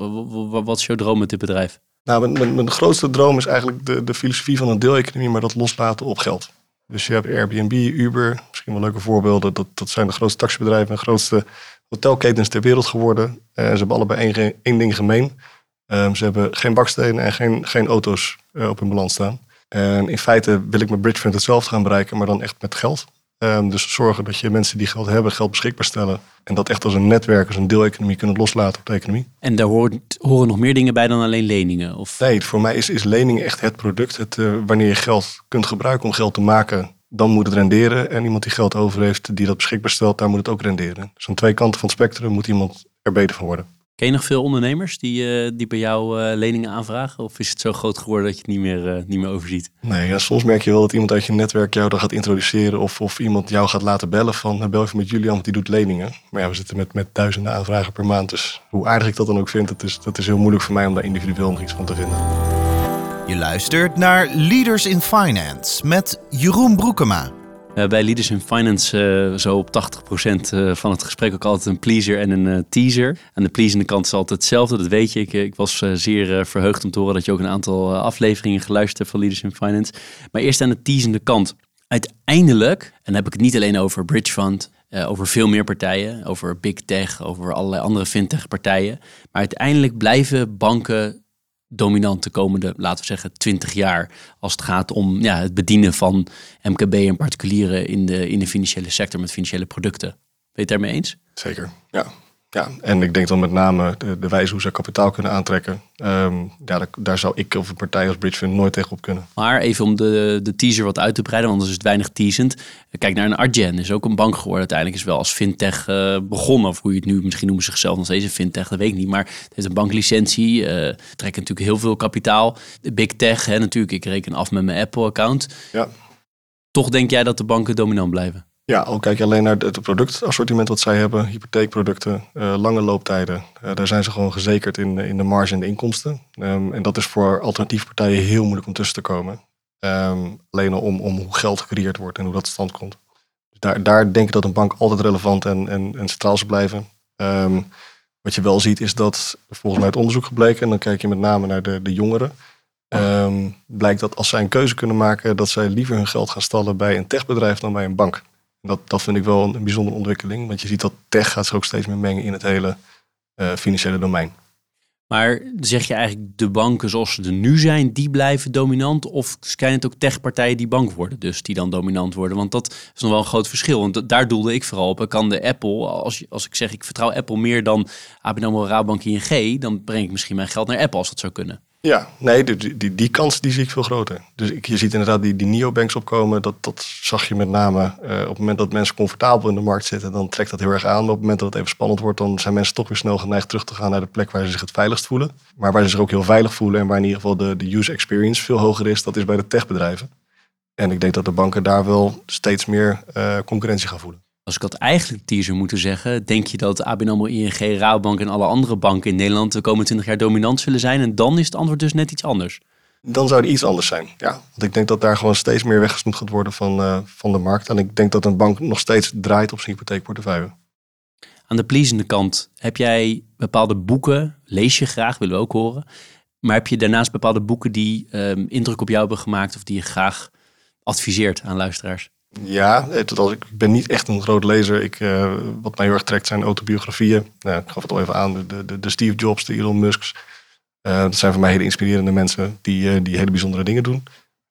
wat is jouw droom met dit bedrijf? Nou, mijn, mijn, grootste droom is eigenlijk de, de filosofie van een deeleconomie, maar dat loslaten op geld. Dus je hebt Airbnb, Uber, misschien wel leuke voorbeelden. Dat, dat zijn de grootste taxibedrijven en grootste hotelketens ter wereld geworden. Uh, ze hebben allebei één, ding gemeen. Um, ze hebben geen bakstenen en geen, geen auto's op hun balans staan. En in feite wil ik met Bridgefund hetzelfde gaan bereiken, maar dan echt met geld. Um, dus zorgen dat je mensen die geld hebben, geld beschikbaar stellen. En dat echt als een netwerk, als een deeleconomie kunnen loslaten op de economie. En daar hoort, horen nog meer dingen bij dan alleen leningen? Of? Nee, voor mij is, is lening echt het product. Het, uh, wanneer je geld kunt gebruiken om geld te maken, dan moet het renderen. En iemand die geld over heeft, die dat beschikbaar stelt, daar moet het ook renderen. Dus aan twee kanten van het spectrum moet iemand er beter van worden. Ken je nog veel ondernemers die, uh, die bij jou uh, leningen aanvragen? Of is het zo groot geworden dat je het niet meer, uh, niet meer overziet? Nee, ja, soms merk je wel dat iemand uit je netwerk jou dan gaat introduceren. Of, of iemand jou gaat laten bellen van nou, bel even met Julian, want die doet leningen. Maar ja, we zitten met, met duizenden aanvragen per maand. Dus hoe aardig ik dat dan ook vind, dat is, dat is heel moeilijk voor mij om daar individueel nog iets van te vinden. Je luistert naar Leaders in Finance met Jeroen Broekema. Bij Leaders in Finance uh, zo op 80% uh, van het gesprek ook altijd een pleaser en een teaser. Aan de pleasende kant is altijd hetzelfde, dat weet je. Ik, ik was zeer verheugd om te horen dat je ook een aantal afleveringen geluisterd hebt van Leaders in Finance. Maar eerst aan de teasende kant. Uiteindelijk, en dan heb ik het niet alleen over Bridge Fund, over veel meer partijen, over Big Tech, over allerlei andere fintech partijen. Maar uiteindelijk blijven banken dominant de komende, laten we zeggen, 20 jaar. Als het gaat om ja, het bedienen van MKB en particulieren in de, in de financiële sector met financiële producten. Ben je het daarmee eens? Zeker, ja. Ja, en ik denk dan met name de, de wijze hoe ze kapitaal kunnen aantrekken. Um, ja, daar, daar, zou ik of een partij als Bridgefund nooit tegenop kunnen. Maar even om de, de teaser wat uit te breiden, want anders is het weinig teasend. Kijk naar een Argen, is ook een bank geworden. Uiteindelijk is wel als fintech uh, begonnen. Of hoe je het nu, misschien noemen ze zichzelf nog steeds een fintech, dat weet ik niet. Maar het heeft een banklicentie, uh, trekken natuurlijk heel veel kapitaal. De big tech, hè, natuurlijk, ik reken af met mijn Apple-account. Ja. Toch denk jij dat de banken dominant blijven? Ja, ook kijk je alleen naar het productassortiment wat zij hebben, hypotheekproducten, uh, lange looptijden. Uh, daar zijn ze gewoon gezekerd in, in de marge en de inkomsten. Um, en dat is voor alternatieve partijen heel moeilijk om tussen te komen. Um, alleen al om, om hoe geld gecreëerd wordt en hoe dat stand komt. Dus daar, daar denk ik dat een bank altijd relevant en, en, en centraal zal blijven. Um, wat je wel ziet is dat volgens mij het onderzoek gebleken, en dan kijk je met name naar de, de jongeren. blijkt dat als zij een keuze kunnen maken, dat zij liever hun geld gaan stallen bij een techbedrijf dan bij een bank. Dat, dat vind ik wel een, bijzondere ontwikkeling. Want je ziet dat tech gaat zich ook steeds meer mengen in het hele uh, financiële domein. Maar zeg je eigenlijk de banken zoals ze er nu zijn, die blijven dominant? Of zijn het ook techpartijen die bank worden, dus die dan dominant worden? Want dat is nog wel een groot verschil. Want daar doelde ik vooral op. Kan de Apple, als, als ik zeg ik vertrouw Apple meer dan ABN AMRO, Rabobank, ING, dan breng ik misschien mijn geld naar Apple als dat zou kunnen. Ja, nee, die, die, die kans die zie ik veel groter. Dus ik, je ziet inderdaad die, die neobanks opkomen. Dat, dat zag je met name uh, op het moment dat mensen comfortabel in de markt zitten. Dan trekt dat heel erg aan. Op het moment dat het even spannend wordt, dan zijn mensen toch weer snel geneigd terug te gaan naar de plek waar ze zich het veiligst voelen. Maar waar ze zich ook heel veilig voelen en waar in ieder geval de, de user experience veel hoger is, dat is bij de techbedrijven. En ik denk dat de banken daar wel steeds meer uh, concurrentie gaan voelen. Als ik dat eigenlijk teaser moeten zeggen, denk je dat ABN AMRO, ING, Rabobank en alle andere banken in Nederland de komende 20 jaar dominant zullen zijn? En dan is het antwoord dus net iets anders. Dan zou het iets anders zijn, ja. Want ik denk dat daar gewoon steeds meer weggesnoed gaat worden van, uh, van de markt. En ik denk dat een bank nog steeds draait op zijn hypotheekportefeuille. Aan de pleasende kant, heb jij bepaalde boeken, lees je graag, willen we ook horen. Maar heb je daarnaast bepaalde boeken die um, indruk op jou hebben gemaakt of die je graag adviseert aan luisteraars? Ja, als ik ben niet echt een groot lezer. Ik, uh, wat mij heel erg trekt zijn autobiografieën. Nou, ik gaf het al even aan, de, de, de Steve Jobs, de Elon Musks. Uh, dat zijn voor mij hele inspirerende mensen die, die hele bijzondere dingen doen.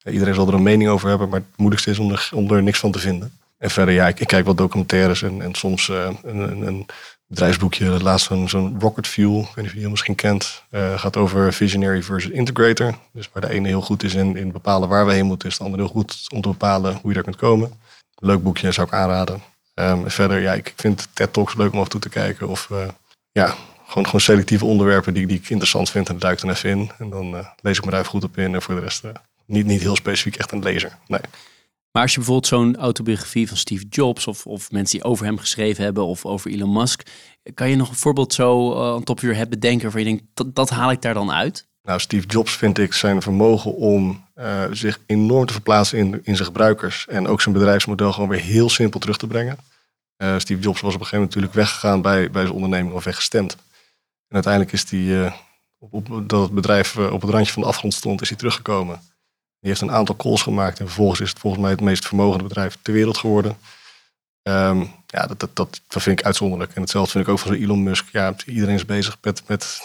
iedereen zal er een mening over hebben, maar het moeilijkste is om er, om er niks van te vinden. En verder, ja, ik, kijk wel documentaires en, en soms een, een, bedrijfsboekje. Laatst zo'n zo'n Rocket Fuel, ik weet niet of je die misschien kent. gaat over Visionary versus Integrator. Dus waar de ene heel goed is in, in bepalen waar we heen moeten, is de andere heel goed om te bepalen hoe je daar kunt komen. Leuk boekje, zou ik aanraden. Um, verder, ja, ik, vind TED Talks leuk om af en toe te kijken. Of ja, gewoon, gewoon selectieve onderwerpen die, die ik interessant vind. En duik ik dan even in. En dan uh, lees ik me daar even goed op in. En voor de rest niet, niet heel specifiek echt een lezer. Nee. Maar als je bijvoorbeeld zo'n autobiografie van Steve Jobs... Of, of mensen die over hem geschreven hebben of over Elon Musk... kan je nog een voorbeeld zo uh, aan top uur hebben denken... waarvan je denkt, dat, dat haal ik daar dan uit? Nou, Steve Jobs vind ik zijn vermogen om uh, zich enorm te verplaatsen in, in zijn gebruikers. En ook zijn bedrijfsmodel gewoon weer heel simpel terug te brengen. Uh, Steve Jobs was op een gegeven moment natuurlijk weggegaan bij, bij zijn onderneming of weggestemd. En uiteindelijk is hij, uh, op, op, dat het bedrijf op het randje van de afgrond stond, is hij teruggekomen. Die heeft een aantal calls gemaakt en vervolgens is het volgens mij het meest vermogende bedrijf ter wereld geworden. Um, ja, dat, dat, dat, dat, vind ik uitzonderlijk. En hetzelfde vind ik ook van Elon Musk. Ja, iedereen is bezig met, met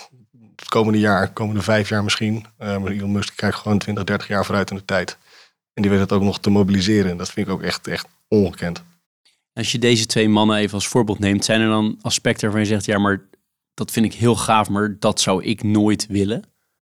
het komende jaar, komende vijf jaar misschien. Uh, maar Elon Musk kijkt gewoon 20, 30 jaar vooruit in de tijd. En die weet het ook nog te mobiliseren. En dat vind ik ook echt, echt ongekend. Als je deze twee mannen even als voorbeeld neemt, zijn er dan aspecten waarvan je zegt, ja, maar dat vind ik heel gaaf, maar dat zou ik nooit willen?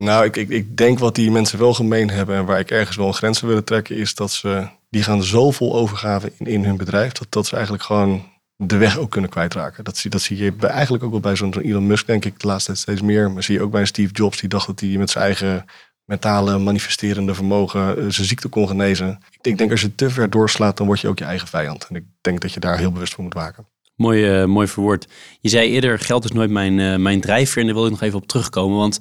Nou, ik, ik, ik denk wat die mensen wel gemeen hebben en waar ik ergens wel een grens willen trekken, is dat ze, die gaan zo vol overgave in, in hun bedrijf, dat, dat ze eigenlijk gewoon de weg ook kunnen kwijtraken. Dat zie, dat zie je bij, eigenlijk ook wel bij zo'n Elon Musk, denk ik, de laatste tijd steeds meer. Maar zie je ook bij Steve Jobs, die dacht dat hij met zijn eigen mentale manifesterende vermogen uh, zijn ziekte kon genezen. Ik denk, als je te ver doorslaat, dan word je ook je eigen vijand. En ik denk dat je daar heel bewust voor moet waken. Mooi, uh, mooi verwoord. Je zei eerder, geld is nooit mijn, uh, mijn drijfveer. En daar wil ik nog even op terugkomen. Want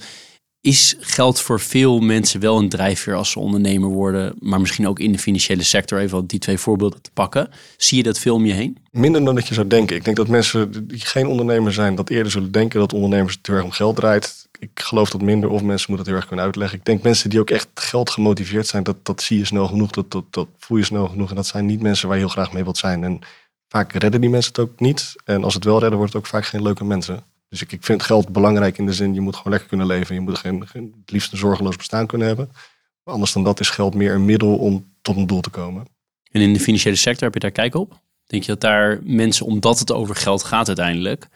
is geld voor veel mensen wel een drijfveer als ze ondernemer worden, maar misschien ook in de financiële sector, even die twee voorbeelden te pakken. Zie je dat veel om je heen? Minder dan dat je zou denken. Ik denk dat mensen die geen ondernemer zijn, dat eerder zullen denken dat ondernemers het erg om geld draait. Ik geloof dat minder, of mensen moeten het heel erg kunnen uitleggen. Ik denk mensen die ook echt geld gemotiveerd zijn, dat, dat zie je snel genoeg, dat, dat, dat voel je snel genoeg. En dat zijn niet mensen waar je heel graag mee wilt zijn. En vaak redden die mensen het ook niet. En als het wel redden, wordt het ook vaak geen leuke mensen. Dus ik, ik vind geld belangrijk in de zin, je moet gewoon lekker kunnen leven. Je moet geen, geen, het liefst een zorgeloos bestaan kunnen hebben. Maar anders dan dat is geld meer een middel om tot een doel te komen. En in de financiële sector heb je daar kijk op? Denk je dat daar mensen, omdat het over geld gaat uiteindelijk,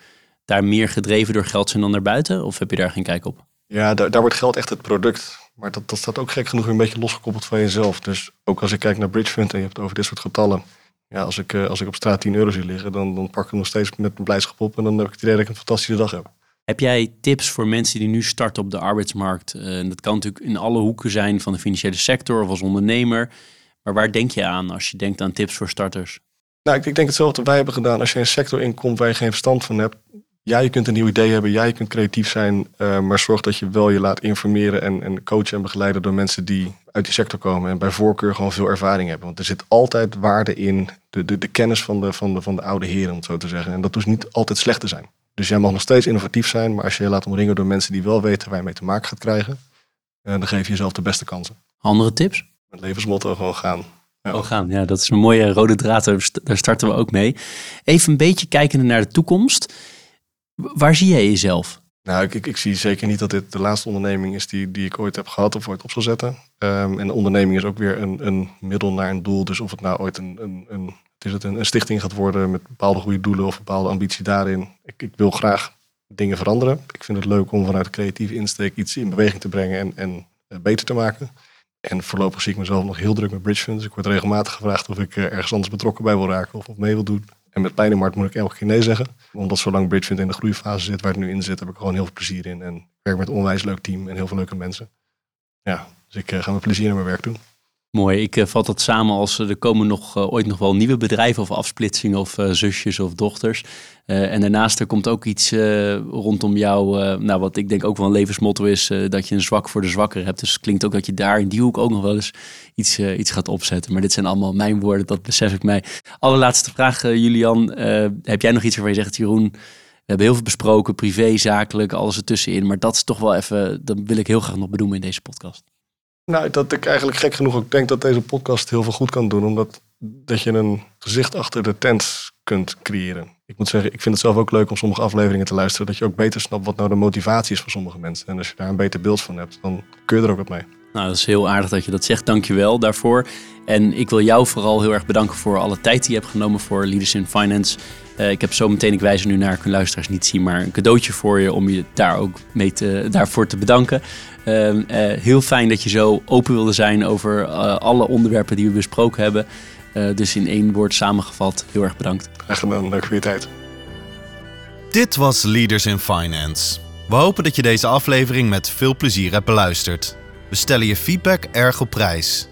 daar meer gedreven door geld zijn dan daarbuiten? Of heb je daar geen kijk op? Ja, daar, daar wordt geld echt het product. Maar dat, dat staat ook gek genoeg weer een beetje losgekoppeld van jezelf. Dus ook als ik kijk naar Bridge Fund en je hebt het over dit soort getallen ja, als ik, als ik op straat 10 euro zie liggen, dan, dan pak ik hem nog steeds met een blijdschap op. En dan heb ik het idee dat ik een fantastische dag heb. Heb jij tips voor mensen die nu starten op de arbeidsmarkt? en dat kan natuurlijk in alle hoeken zijn van de financiële sector of als ondernemer. Maar waar denk je aan als je denkt aan tips voor starters? Nou, ik, ik denk hetzelfde wat wij hebben gedaan. Als je een sector inkomt waar je geen verstand van hebt, ja, je kunt een nieuw idee hebben, ja, je kunt creatief zijn, uh, maar zorg dat je wel je laat informeren en, en coachen en begeleiden door mensen die uit die sector komen en bij voorkeur gewoon veel ervaring hebben. Want er zit altijd waarde in de, de, de kennis van de, van, de, van de oude heren, om het zo te zeggen. En dat hoeft niet altijd slecht te zijn. Dus jij mag nog steeds innovatief zijn, maar als je je laat omringen door mensen die wel weten waar je mee te maken gaat krijgen, uh, dan geef je jezelf de beste kansen. Andere tips? Met levensmotto gewoon gaan. Ja. Oh, gaan. Ja, dat is een mooie rode draad. Daar starten we ook mee. Even een beetje kijkende naar de toekomst. Waar zie jij jezelf? Nou, ik, ik, zie zeker niet dat dit de laatste onderneming is die, die ik ooit heb gehad of ooit op zal zetten. Um, en de onderneming is ook weer een, een middel naar een doel. Dus of het nou ooit een, een, een, is het een, een stichting gaat worden met bepaalde goede doelen of bepaalde ambitie daarin. Ik, ik wil graag dingen veranderen. Ik vind het leuk om vanuit creatieve insteek iets in beweging te brengen en, en uh, beter te maken. En voorlopig zie ik mezelf nog heel druk met bridge funds. Ik word regelmatig gevraagd of ik uh, ergens anders betrokken bij wil raken of, of mee wil doen. En met pijn in moet ik elke keer nee zeggen. Omdat zolang Bridgefund in de groeifase zit waar het nu in zit, heb ik gewoon heel veel plezier in. En ik werk met een onwijs leuk team en heel veel leuke mensen. Ja, dus ik uh, ga met plezier naar mijn werk doen. Mooi, ik uh, vat dat samen als er komen nog ooit nog wel nieuwe bedrijven of afsplitsingen of zusjes of dochters. En daarnaast er komt ook iets rondom jou, nou wat ik denk ook wel een levensmotto is, dat je een zwak voor de zwakker hebt. Dus het klinkt ook dat je daar in die hoek ook nog wel eens iets, iets gaat opzetten. Maar dit zijn allemaal mijn woorden, dat besef ik mij. Allerlaatste vraag, Julian. heb jij nog iets waarvan je zegt, Jeroen, we hebben heel veel besproken, privé, zakelijk, alles ertussenin. Maar dat is toch wel even, dat wil ik heel graag nog benoemen in deze podcast. Nou, dat ik eigenlijk gek genoeg ook denk dat deze podcast heel veel goed kan doen. Omdat dat je een gezicht achter de tent kunt creëren. Ik moet zeggen, ik vind het zelf ook leuk om sommige afleveringen te luisteren. Dat je ook beter snapt wat nou de motivatie is van sommige mensen. En als je daar een beter beeld van hebt, dan kun je er ook wat mee. Nou, dat is heel aardig dat je dat zegt. Dank je wel daarvoor. En ik wil jou vooral heel erg bedanken voor alle tijd die je hebt genomen voor Leaders in Finance. Uh, ik heb zo meteen, ik wijs er nu naar, kunnen luisteraars niet zien, maar een cadeautje voor je om je daar ook mee te, daarvoor te bedanken. Uh, uh, heel fijn dat je zo open wilde zijn over alle onderwerpen die we besproken hebben. Dus in één woord samengevat, heel erg bedankt. Graag gedaan, dank voor je tijd. Dit was Leaders in Finance. We hopen dat je deze aflevering met veel plezier hebt beluisterd. We stellen je feedback erg op prijs.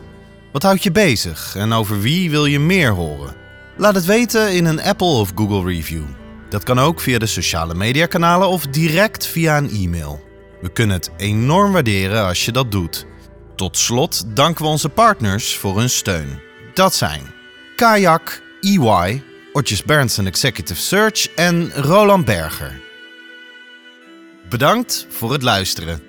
Wat houdt je bezig en over wie wil je meer horen? Laat het weten in een Apple of Google review. Dat kan ook via de sociale mediakanalen of direct via een e-mail. We kunnen het enorm waarderen als je dat doet. Tot slot danken we onze partners voor hun steun. Dat zijn Kayak, EY, Otjes Berndsen Executive Search en Roland Berger. Bedankt voor het luisteren.